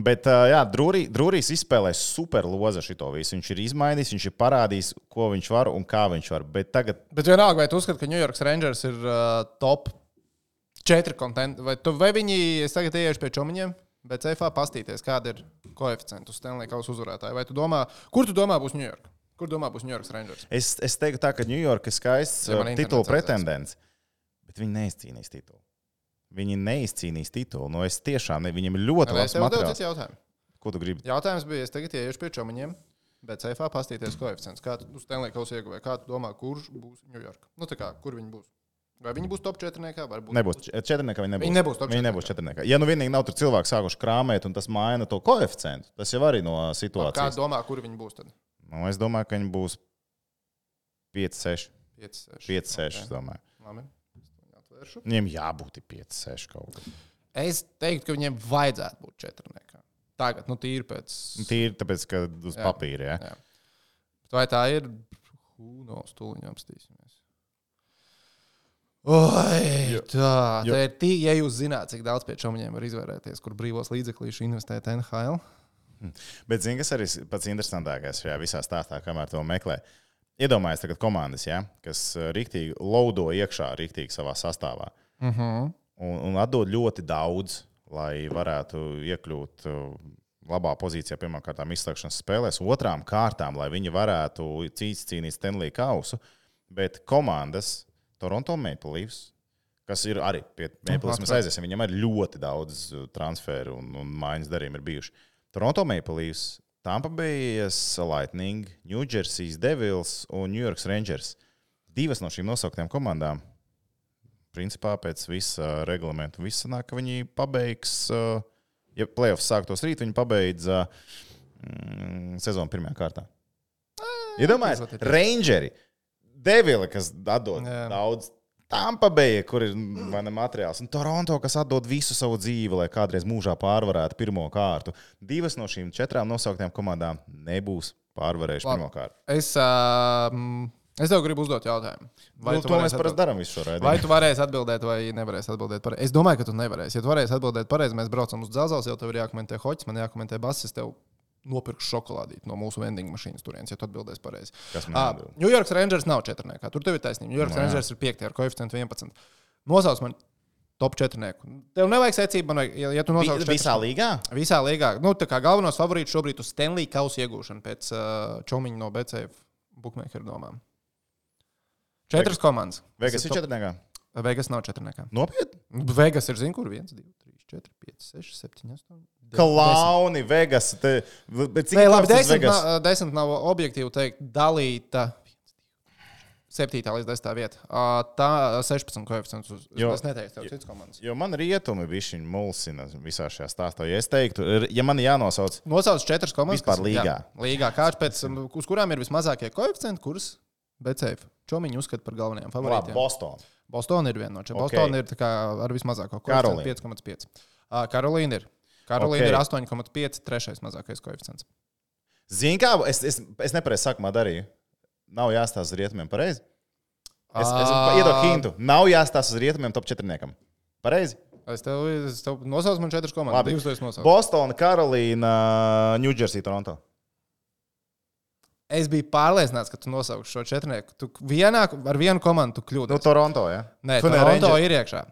Speaker 3: Bet, ā, jā, Drūrī- Drūrīs izspēlēja super loza šito visu. Viņš ir izmainījis, viņš ir parādījis, ko viņš var un kā viņš var. Bet tagad,
Speaker 1: Bet vienalga, vai tu uzskati, ka New York Rangers ir uh, top 4 kontenti, vai, tu, vai viņi, tagad ieiešu pie čomiņiem, bet CFA pastīties, kāda ir koeficients uz Stanley Kausa uzvarētāju. Vai tu domā, kur tu domā būs New York? Kur domā būs New York Rangers?
Speaker 3: es, es teiktu, tā, ka Ņujorka ir skaists
Speaker 1: Ja man
Speaker 3: titula pretendents, bet viņi neizcīnīs titulu. Viņi neizcīnīs titulu. Nu, es tiešām ne, viņam ir ļoti
Speaker 1: tev devu
Speaker 3: materiāls.
Speaker 1: citu jautājumu?
Speaker 3: Ko tu gribi?
Speaker 1: Jautājums bija, es tagad ieiešu pie čomiņiem. Bet CFA pastīties koeficients. Kā tu uz Stanley Kausa ieguvēji? Kā tu domā, kurš būs New York? Nu, tā kā, kur viņi būs? Vai viņi būs top 4? Varbūt.
Speaker 3: Nebūs četrniekā, viņi nebūs.
Speaker 1: Viņi nebūs top
Speaker 3: Viņi nebūs četrniekā. Ja nu vienīgi nav tur cilvēki sākuši krāmēt, un tas maina to koeficientu, tas jau arī no situācijas.
Speaker 1: domā, kur viņi būs tad?
Speaker 3: Nu, es domāju, ka viņi būs 5, 6.
Speaker 1: 5, 6.
Speaker 3: 5, 6. Es domāju.
Speaker 1: Labi.
Speaker 3: Viņiem jābūt 5, 6 kaut kā.
Speaker 1: Es teiktu, ka viņiem vajadzētu būt 4. Tagad, nu, tīri pēc.
Speaker 3: Tīri tāpēc, ka uz
Speaker 1: Jā.
Speaker 3: papīra. Ja?
Speaker 1: Jā. Vai tā ir? No stūliņa apstīsimies. Oi, tā, tā ir tīk, ja jūs zināt, cik daudz pie čomiņiem var izvērēties, kur brīvos līdzekļus investēt NHL.
Speaker 3: Bet zini, kas arī pats interesantākais šajā visā stāstā, kamēr to meklē. Iedomājieties, tagad komandas, ja, kas eh, riktīgi laudo iekšā, riktīgi savā sastāvā.
Speaker 1: Uh -huh.
Speaker 3: un, un atdod ļoti daudz, lai varētu iekļūt uh, labā pozīcijā, pirmkārt, izslēgšanas spēlēs, otrām kārtām, lai viņi varētu cīnīties, cīnīt Stanley Kausu. Bet komandas, Toronto Maple Leafs, kas ir arī pie Maple Leafs, mēs aiziesim, viņam ir ļoti daudz uh, transferu un, un mājas darījumu ir bijuši. Toronto Maple Leafs, Tampa Bay Lightning, New Jersey Devils un New York Rangers. Divas no šīm nosauktām komandām principā pēc visa reglamenta viss sanāk, ka viņi pabeigs, uh, ja playoffs sāktos rīt, viņi pabeidz uh, mm, sezonu pirmajā kārtā. Iedomājieties,
Speaker 1: izvērtēties.
Speaker 3: Rangeri, Devila, kas
Speaker 1: Jā.
Speaker 3: daudz. Tampa Bay, kur ir vai ne, materiāls, un Toronto, kas atdod visu savu dzīvi, lai kādreiz mūžā pārvarētu pirmo kārtu. Divas no šīm četrām nosauktām komandām nebūs pārvarējušas pirmo kārtu.
Speaker 1: Es, uh, es tev gribu uzdot jautājumu.
Speaker 3: Vai nu,
Speaker 1: tu
Speaker 3: to mēs parasti darām visu šo
Speaker 1: Vai
Speaker 3: raidījumu?
Speaker 1: tu varēsi atbildēt, vai nevarēsi atbildēt pareizi? Es domāju, ka tu nevarēsi. Ja tu varēsi atbildēt pareizi, mēs braucam uz dzelzceļa, jau tev ir jākomentē hoķis, man jākomentē basis. Tev nopirkšu šokolādīti no mūsu vending mašīnas turienes, ja tu atbildēsi pareizi. Uh? New York Rangers nav četrniekā. Tur tev ir taisnība. New York
Speaker 3: Nu, jā.
Speaker 1: Rangers ir piektajā ar koeficientu 11. Nosauc man top četrnieku. Tev nevajag secību, man vajag, ja, ja tu nosauc
Speaker 3: Vi- Visā līgā?
Speaker 1: Visā līgā. Nu, tā kā galvenos favorītus šobrīd uz Stanley Kausa iegūšanu pēc uh, čomiņa no BCF bookmakeru domām. Četras komandas.
Speaker 3: Vegas
Speaker 1: Tas
Speaker 3: ir
Speaker 1: top-
Speaker 3: četrniekā.
Speaker 1: Vegas nav četrniekā.
Speaker 3: Nopietni?
Speaker 1: Vegas ir, zinu, kur 1, 2, 3, 4, 5, 6, 7, 8.
Speaker 3: Klauni, Vegas. Te, bet cik
Speaker 1: Nē, labi,
Speaker 3: labs tas
Speaker 1: desmit
Speaker 3: Vegas?
Speaker 1: nav, desmit nav objektīvi teikt, dalīta. 7. līdz 10. vieta. Ā, Tā 16 koeficients. Uz,
Speaker 3: Jo-
Speaker 1: es neteiktu, tev citas komandas.
Speaker 3: Jo man rietumi viņa mulsina visā šajā stāstā. Ja es teiktu, ja man jānosauc,
Speaker 1: Nosauc četras komandas.
Speaker 3: Vispār līgā.
Speaker 1: Jā, līgā. Kāds pēc, uz kurām ir vismazākie koeficienti, kurus BCF čomiņu uzskata par galvenajiem
Speaker 3: labi,
Speaker 1: favorītiem?
Speaker 3: Boston.
Speaker 1: Bostonā ir viena no četrām.
Speaker 3: Ok.
Speaker 1: Bostonā ir kā ar vismazāko koeficientu 5,5. Ā, Karolīna ir. Karolīna
Speaker 3: Ok.
Speaker 1: ir 8,5, trešais mazākais koeficients.
Speaker 3: Zini, kā es, es, es nepareizi sākumā darīju. Nav jāstāsta uz rietumiem pareizi. Es, es iedodu hintu. Nav jāstāsta uz rietumiem top 4. Pareizi.
Speaker 1: Es tev, es tev nosaucu man četras komandas.
Speaker 3: Labi.
Speaker 1: Divas tu esi nosaucis.
Speaker 3: Boston, Karolīna, Ņūdžersija, Toronto.
Speaker 1: Es biju pārliecināts, ka tu nosauksi šo četrnieku. Tu vienā, ar vienu komandu kļūdi.
Speaker 3: Nu, Toronto, ja?
Speaker 1: Nē, Toronto
Speaker 3: Ranger-
Speaker 1: ir iekšā.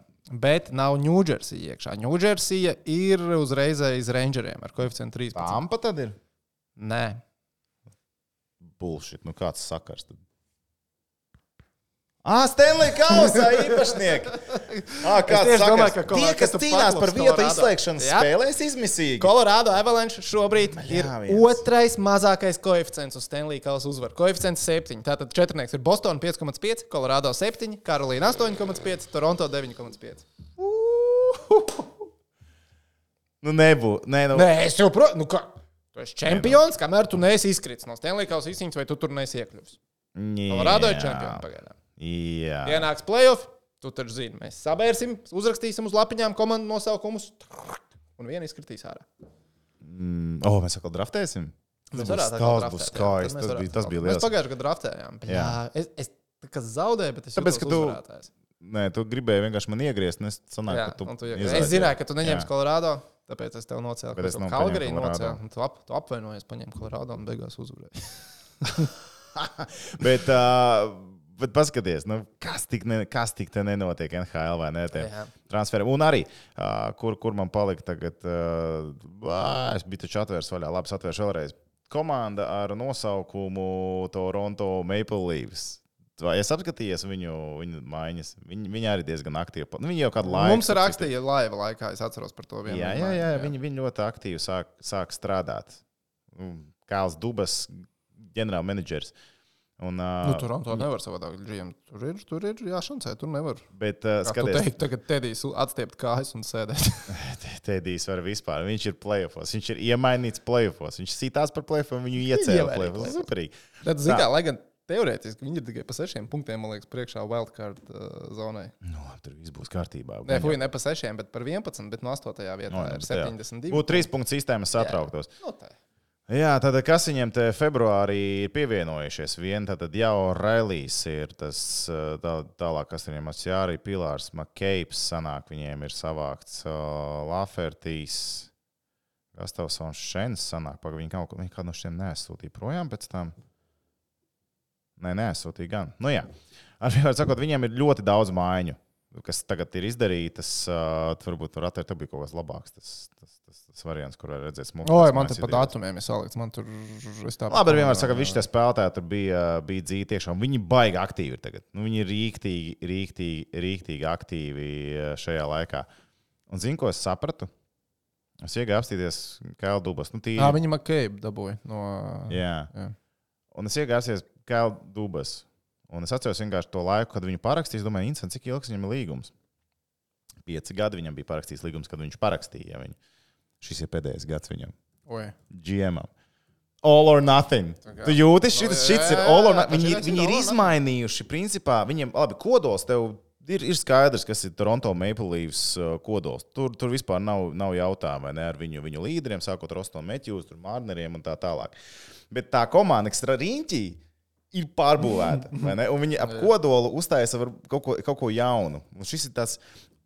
Speaker 1: Bet nav Ņūdžersija iekšā. Ņūdžersija ir uzreiz aiz Rangeriem ar koeficientu 13.
Speaker 3: Tampa tad ir.
Speaker 1: Nē,
Speaker 3: Bullshit, nu kāds sakars tad? Ah, Stanley Kausa īpašnieki! Ah, kāds sakars?
Speaker 1: domāju, ka
Speaker 3: Tie, kas
Speaker 1: ka
Speaker 3: cīnās par vietu izslēgšanas
Speaker 1: Jā.
Speaker 3: spēlēs, izmisīgi.
Speaker 1: Colorado Avalanche šobrīd ir
Speaker 3: Jā, viens.
Speaker 1: otrais mazākais koeficients uz Stanley Kausa uzvaru. Koeficients 7. Tātad četrnieks ir Boston 5,5, Colorado 7, Karolīna 8,5, Toronto 9,5.
Speaker 3: Nu, nebūtu. Nē, nu,
Speaker 1: Nē, es joprojām. Nu, kā? Tu esi čempions, kamēr tu neesi izkritis no Stanley Kausa izcīņas, vai tu tur neesi iekļuvis. Colorado ir čempions pagaidām.
Speaker 3: Jā.
Speaker 1: Ienāks playoff, tu taču zini, mēs sabērsim, uzrakstīsim uz lapiņām komandu nosaukumus, un viena izkritīs ārā.
Speaker 3: Mm, oh, mēs atkal draftēsim.
Speaker 1: Mēs varētu
Speaker 3: tas
Speaker 1: atkal
Speaker 3: būs
Speaker 1: mēs
Speaker 3: Tas bija, tas bija
Speaker 1: Mēs
Speaker 3: liels.
Speaker 1: pagājušajā gadā draftējām.
Speaker 3: Jā.
Speaker 1: Es, es kā zaudēju, bet es
Speaker 3: Tāpēc, ka tu-
Speaker 1: uzvarētājs.
Speaker 3: Nē, tu gribēji vienkārši man iegriezt, un es sanāku,
Speaker 1: Jā,
Speaker 3: ka tu.
Speaker 1: tu,
Speaker 3: iezādi.
Speaker 1: es zināju, ka tu neņemsi
Speaker 3: Jā.
Speaker 1: Colorado, tāpēc es tev nocēlu.
Speaker 3: Bet es paņēmu Colorado.
Speaker 1: nocēlu, un Tu, ap, tu apvainojies, paņēmi Colorado un beigās uzvarēji.
Speaker 3: Bet, uh, bet paskaties, nu, kas tik, ne, kas tik te nenotiek NHL vai ne? tie
Speaker 1: Jā.
Speaker 3: Transferi. Un arī, uh, kur, kur man palika tagad, uh, ā, es biju taču atvērs vaļā, labi, atvēršu vēlreiz. Komanda ar nosaukumu Toronto Maple Leafs. Vai es apskatījos viņu, viņu maiņas? Viņi, viņi arī diezgan aktīvi. Nu, viņi jau kādu laiku.
Speaker 1: Mums rakstīja laiva laikā, es atceros par to vienu.
Speaker 3: Jā, jā, jā, viņi, viņi ļoti aktīvi sāk, sāk strādāt. Nu, Kāls Dubas, ģenerālmenedžers. Un,
Speaker 1: Nu,
Speaker 3: uh,
Speaker 1: tur to nevar savādāk. GM. Tur ir, tur ir jāšancē, tur nevar.
Speaker 3: bet, uh, skaties,
Speaker 1: teikt, tagad tēdīs atstiept kājas un sēdēt.
Speaker 3: Tēdijs var vispār. Viņš ir plēsofos. Viņš ir iemainīts plēsofos. Viņš sītās par plēsofiem, viņu iecēla
Speaker 1: play-offos.
Speaker 3: Superīgi.
Speaker 1: Bet, zin,
Speaker 3: Tā.
Speaker 1: lai gan teorētiski viņi ir tikai pa sešiem punktiem, man liekas, priekšā wildcard uh, zonai.
Speaker 3: Nu, labi, tur viss būs kārtībā.
Speaker 1: Nē, fuj, ne pa sešiem, bet par 11, bet no 8. vietā
Speaker 3: Nu,
Speaker 1: ir
Speaker 3: bet jā.
Speaker 1: 72.
Speaker 3: Būtu trīs punktu sistēmas satrauktos.
Speaker 1: Nu, tā.
Speaker 3: Jā, tad kas viņiem te februārī ir pievienojušies? Viena tad jau Rēlīs ir tas tā, tālāk, kas viņiem ir Jāri Pilārs, Makeips sanāk, viņiem ir savākts Lafertīs. Gastavsons Šens sanāk, pagaid, viņi kaut viņi kādu no šiem neaizsūtīja projām pēc tam. Nē, neaizsūtīja gan. Nu jā, ar vienmēr sakot, viņiem ir ļoti daudz mājiņu, kas tagad ir izdarītas. Uh, varbūt tur atvērt, bija kaut kas labāks. Tas, tas, tas, tas variants, kur redzēt smuku.
Speaker 1: Oi, man te pa datumiem ir salikts. Man tur es tā
Speaker 3: Labi, vienmēr saka, ka visi tie spēlētāji tur bija, bija dzīvi tiešām. Viņi baigi aktīvi ir tagad. Nu, viņi ir rīktīgi, rīktīgi, rīktīgi aktīvi šajā laikā. Un zinu, ko es sapratu? Es iegāju apstīties Kēlu Dubas. Nu, tīri,
Speaker 1: Jā, viņi Makēbu dabūja no.
Speaker 3: jā.
Speaker 1: jā.
Speaker 3: Un es iegāju apstīties Kēlu Dubas. Un es atceros vienkārši to laiku, kad viņu parakstīja. Es domāju, Incents, cik ilgs viņam ir līgums? Pieci gadi viņam bija parakstījis līgums, kad viņš parakstīja viņu. Šis ir pēdējais gads viņam.
Speaker 1: Oi.
Speaker 3: GM. All or nothing.
Speaker 1: kā-
Speaker 3: Tu jūti, šis, šis ir all or nothing. Viņi, viņi
Speaker 1: ir
Speaker 3: izmainījuši, principā, viņiem, labi, kodols tev ir, ir skaidrs, kas ir Toronto Maple Leafs uh, kodols. Tur, tur vispār nav, nav jautājumu vai ne ar viņu, viņu līderiem, sākot ar Ostonu Metjūs, Mārneriem un tā tālāk. Bet tā komanda, kas ir riņķi, ir pārbūvēta. viņi ap kodolu uztaisa kaut ko, kaut ko jaunu. Un šis ir tas.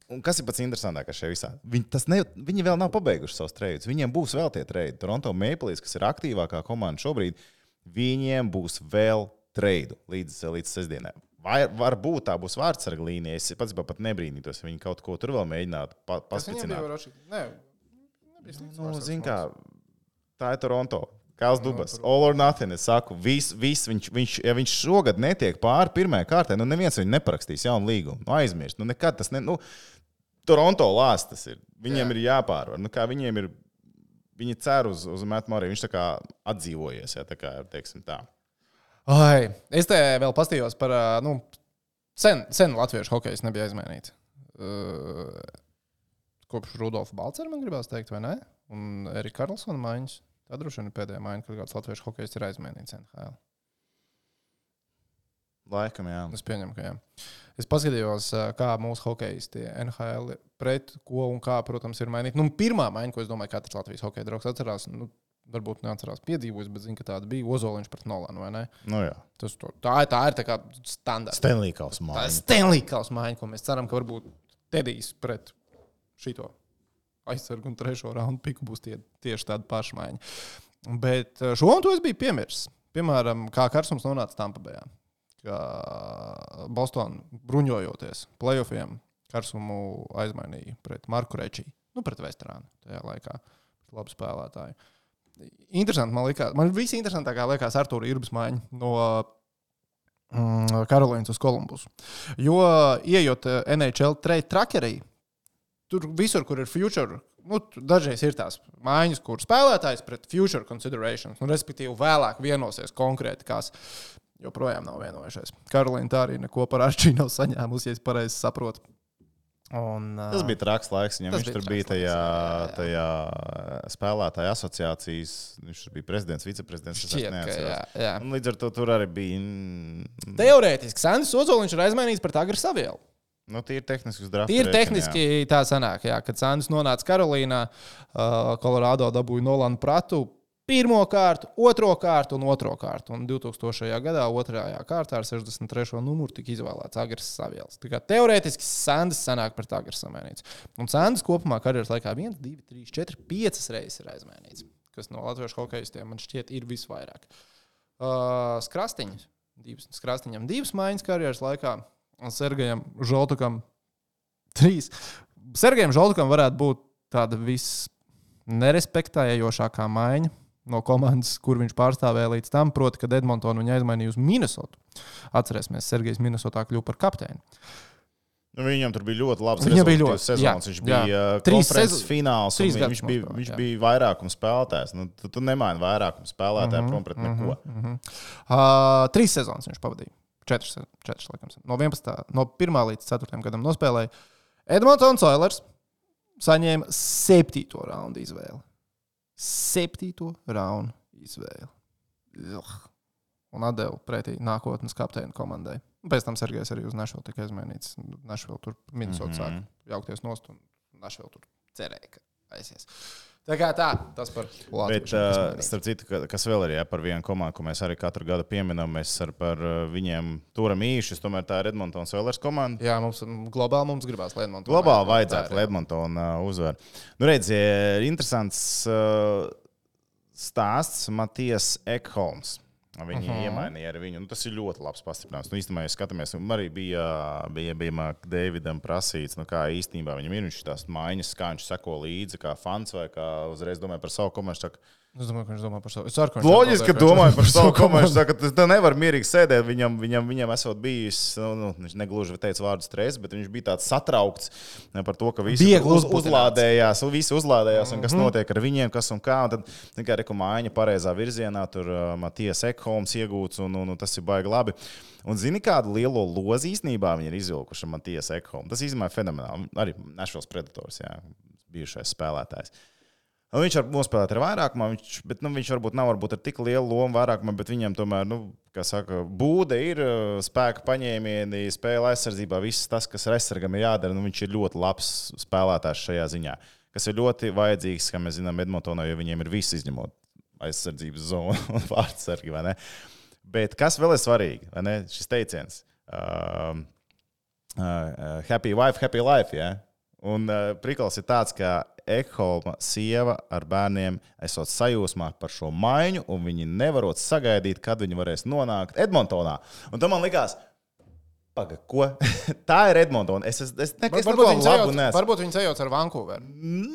Speaker 3: Un kas ir pats interesantākais šajā visā? Viņi, ne, viņi vēl nav pabeiguši savus treidus. Viņiem būs vēl tie treidi. Toronto Maple Leafs, kas ir aktīvākā komanda šobrīd, viņiem būs vēl treidu līdz, līdz sestdienai. Vai, varbūt tā būs vārdsarga līnija. Es pats pat nebrīnītos, ja viņi kaut ko tur vēl mēģinātu pa,
Speaker 1: varoši? Nē,
Speaker 3: Nu, zin kā, tā ir Toronto. Kāls Dubas, all or nothing. Es saku, vis, vis, viņš, viņš, ja viņš šogad netiek pāri pirmajai kārtai, nu neviens viņu neparakstīs jaunu līgumu. Nu, aizmirst. Nu, nekad tas ne. Nu, Toronto lāsts tas ir. Viņiem
Speaker 1: Jā.
Speaker 3: ir jāpārvar. Nu, kā viņiem ir. Viņi cer uz, uz Metu Moriju. Viņš tā kā atdzīvojies, ja tā kā teiksim tā.
Speaker 1: Ai, es te vēl pastījos par. Nu, sen, sen latviešu hokeju nebija izmainīts. Uh, kopš Rudolfa Balčūska, man gribās teikt, vai ne? Un Erika Karlsona maiņas. Tā droši vien ir pēdējā maiņa, kad kāds latviešu hokejs ir aizmainīts NHL.
Speaker 3: Laikam, jā.
Speaker 1: Es pieņemu, ka jā. Es paskatījos, ā, kā mūsu hokeisti NHL pret ko un kā, protams, ir mainīti. Nu, pirmā maiņa, ko es domāju, ka katrs Latvijas hokeja draugs atcerās, nu, varbūt neatcerās piedzīvojis, bet zinu, ka tāda bija Ozoliņš pret Nolanu, vai ne?
Speaker 3: Nu, jā.
Speaker 1: Tas, to, tā, ir- tā ir tā kā standarta.
Speaker 3: Stanley Kausa
Speaker 1: Tā ir. Stanley Kausa maiņa, ko mēs ceram, ka varbūt Tedijs pret šito aizsargu un trešo raundu piku būs tie, tieši tāda paša maiņa. Bet eh, šo un to es biju piemiris. Piemēram, kā Karsums nonāca Tampabējā. Kā Bostonā bruņojoties playoffiem, Karsumu aizmainīja pret Marku Rečī. Nu, pret Vesterānu tajā laikā. Labu spēlētāju. Interesanti, man liekas, man visinteresantākā liekas Arthūra Irbas maiņa no mm, Karolīnas uz Kolumbusu. Jo, ejot eh, NHL trade trackerī, tur visur, kur ir future, nu, dažreiz ir tās mājiņas, kur spēlētājs pret future considerations, nu, respektīvi, vēlāk vienosies konkrēti, kas joprojām nav vienojušies. Karolīna tā arī neko par Arčīnu nav saņēmusi, ja es pareizi saprotu. Un,
Speaker 3: Tas bija traks laiks. Viņam viņš
Speaker 1: bija
Speaker 3: tur bija tajā,
Speaker 1: laiks, jā, jā.
Speaker 3: tajā spēlētāja asociācijas. Viņš bija prezidents, viceprezidents.
Speaker 1: Šķiet, ka, jā, jā.
Speaker 3: Un līdz ar to tur arī bija.
Speaker 1: Teorētiski Sandrs Ozoliņš ir aizmainījis pret Agri Savielu.
Speaker 3: Nu, tie ir tehniski uzdrafti.
Speaker 1: Tīri tehniski tā sanāk, jā, kad Sandrs nonāca Karolīnā, uh, Kolorādo dabūja Nolanu Pratu. Pirmo kārtu, otro kārtu un otro kārtu. Un 2000. gadā otrajā kārtā ar 63. numuru tika izvēlēts Agris Savielas. Teorētiski Sandrs sanāk pret Agris samainīts. Un Sandrs kopumā karjeras laikā 1, 2, 3, 4, 5 reizes ir aizmainīts. Kas no latviešu hokeistiem man šķiet ir visvairāk. Uh, skrastiņš. Divas, skrastiņam divas maiņas karjeras laikā. Un Sergejam Žoltukam trīs. Sergejam Žoltukam varētu būt tāda visnerespektējošākā maiņa no komandas, kur viņš pārstāvēja līdz tam, proti, kad Edmontonu viņa aizmainīja uz Minnesotu. Atcerēsimies, Sergejs Minnesotā kļuva par kapteini.
Speaker 3: Nu, viņam tur bija ļoti labs
Speaker 1: Viņam bija ļoti,
Speaker 3: sezonas.
Speaker 1: jā,
Speaker 3: Viņš
Speaker 1: jā.
Speaker 3: bija uh,
Speaker 1: Trīs
Speaker 3: konferences
Speaker 1: sezo-
Speaker 3: fināls, un
Speaker 1: trīs
Speaker 3: viņš bija,
Speaker 1: nospēlēja,
Speaker 3: viņš
Speaker 1: jā.
Speaker 3: bija vairākums spēlētājs. Nu, tu, tu nemaini vairākumu spēlētāju
Speaker 1: Mhm,
Speaker 3: prom pret neko.
Speaker 1: Uh, trīs sezonas viņš pavadīja. Četras, se- četras laikam. No 11. no 1. līdz 4. gadam nospēlēja. Edmonds Oilers saņēma septīto raundu izvēli. Septīto raundu izvēli. Ugh. Un atdeva pretī nākotnes kapteina komandai. Un Pēc tam Sergejs arī uz Nešvilu tika izmainīts. Nešvilu tur Minnesota mm. -hmm. sāk jaukties nost, un Nešvilu tur cerēja, ka aizies. Tā kā tā, tas par Latviju.
Speaker 3: Bet, uh, starp citu, ka- kas vēl ir jā, par vienu komandu, ko mēs arī katru gadu pieminam, mēs ar par viņiem turam īšus. Tomēr tā ir Edmontonas Oilers komanda.
Speaker 1: Jā, mums globāli mums gribās, lai Edmonds.
Speaker 3: Globāli vajadzētu, lai uh, uzvar. Nu, redziet, interesants uh, stāsts Matijas Ekholms. Viņi uh -huh. iemainīja ar viņu. Nu, tas ir ļoti labs pastiprinājums. Nu, īstenībā, ja skatāmies, un arī bija, bija, bija Davidam prasīts, nu, kā īstenībā viņam ir tās maiņas, kā viņš seko līdzi, kā fans vai kā uzreiz domāja par savu komandu.
Speaker 1: Es domāju, ka viņš domā par savu. Es viņš
Speaker 3: Loģiski, domāju par savu komandu. Saka, tas tā nevar mierīgi sēdēt. Viņam, viņam, viņam esot bijis, nu, nu, viņš negluži teica vārdu stress, bet viņš bija tāds satraukts par to, ka visi uz, uzlādējās, un visi uzlādējās, un kas
Speaker 1: Mhm.
Speaker 3: notiek ar viņiem, kas un kā. Un tad tikai reku mājiņa pareizā virzienā, tur uh, Matijas Ekholms iegūts, un, un, un tas ir baigi labi. Un zini, kādu lielo lozi īstenībā viņi ir izvilkuši ar Matijas Ekholmu. Tas īstenībā ir fenomenāli. Arī Nešvils Predators, jā, bijušais spēlētājs. Nu, viņš var nospēlēt ar vairākumu, viņš, bet nu, viņš varbūt nav varbūt ar tik lielu lomu vairākumā, bet viņam tomēr, nu, kā saka, būde ir uh, spēka paņēmieni, spēle aizsardzībā, viss tas, kas aizsargam ir jādara. Nu, viņš ir ļoti labs spēlētājs šajā ziņā, kas ir ļoti vajadzīgs, kā mēs zinām, Edmontonā, jo viņiem ir viss izņemot aizsardzības zonu un vārdsargi. Bet kas vēl ir svarīgi? Šis teiciens. Um, uh, happy wife, happy life. Ja? Un uh, prikals ir tāds, ka Ekholma sieva ar bērniem esot sajūsmā par šo maiņu, un viņi nevarot sagaidīt, kad viņi varēs nonākt Edmontonā. Un tam man likās, Paga, ko? Tā ir Edmontona. Es, es, es, ne, es
Speaker 1: Varbūt
Speaker 3: neko
Speaker 1: viņi
Speaker 3: labu neesmu.
Speaker 1: varbūt viņi sajauc ar Vankūveru.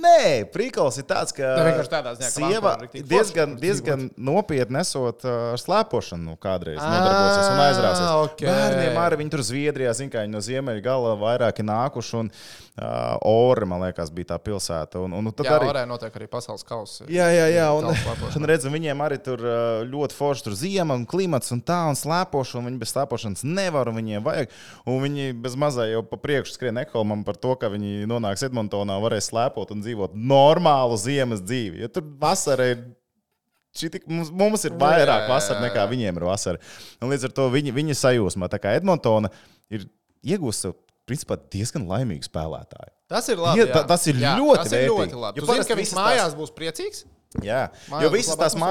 Speaker 3: Nē, prikals ir tāds, ka
Speaker 1: ka
Speaker 3: sieva diezgan, diezgan nopietni esot uh, ar slēpošanu nu, kādreiz nodarbosies un aizrāsies.
Speaker 1: Ah, ok.
Speaker 3: Bērniem arī viņi tur Zviedrijā, zin, kā viņi no ziemeļa gala vairāki nākuši, un uh, Ore, man liekas, bija tā pilsēta. Un, un, un tad
Speaker 1: Jā,
Speaker 3: arī
Speaker 1: arī notiek arī pasaules kausa.
Speaker 3: Jā, jā, jā. Un, un redzam, viņiem arī tur ļoti forši tur ziema un klimats un tā, un slēpošana. Viņi bez slēpošanas nevar, un viņiem vajag. Un viņi bez mazā jau pa priekšu skrien Ekolmam par to, ka viņi nonāks Edmontonā, varēs slēpot un dzīvot normālu ziemas dzīvi. Jo tur vasara ir. Šitik, mums, mums ir vairāk vasara nekā viņiem ir vasara. Un līdz ar to viņi, viņi sajūsmā. Tā kā Edmontona ir iegūsta principā diezgan laimīgu spēlētāju.
Speaker 1: Tas ir labi.
Speaker 3: Ja, tas ir
Speaker 1: jā,
Speaker 3: ļoti
Speaker 1: tas ir ļoti labi.
Speaker 3: Jo parasti
Speaker 1: ka viņš mājās būs priecīgs?
Speaker 3: Jā,
Speaker 1: Mājās
Speaker 3: jo visas tās
Speaker 1: atmosfēra.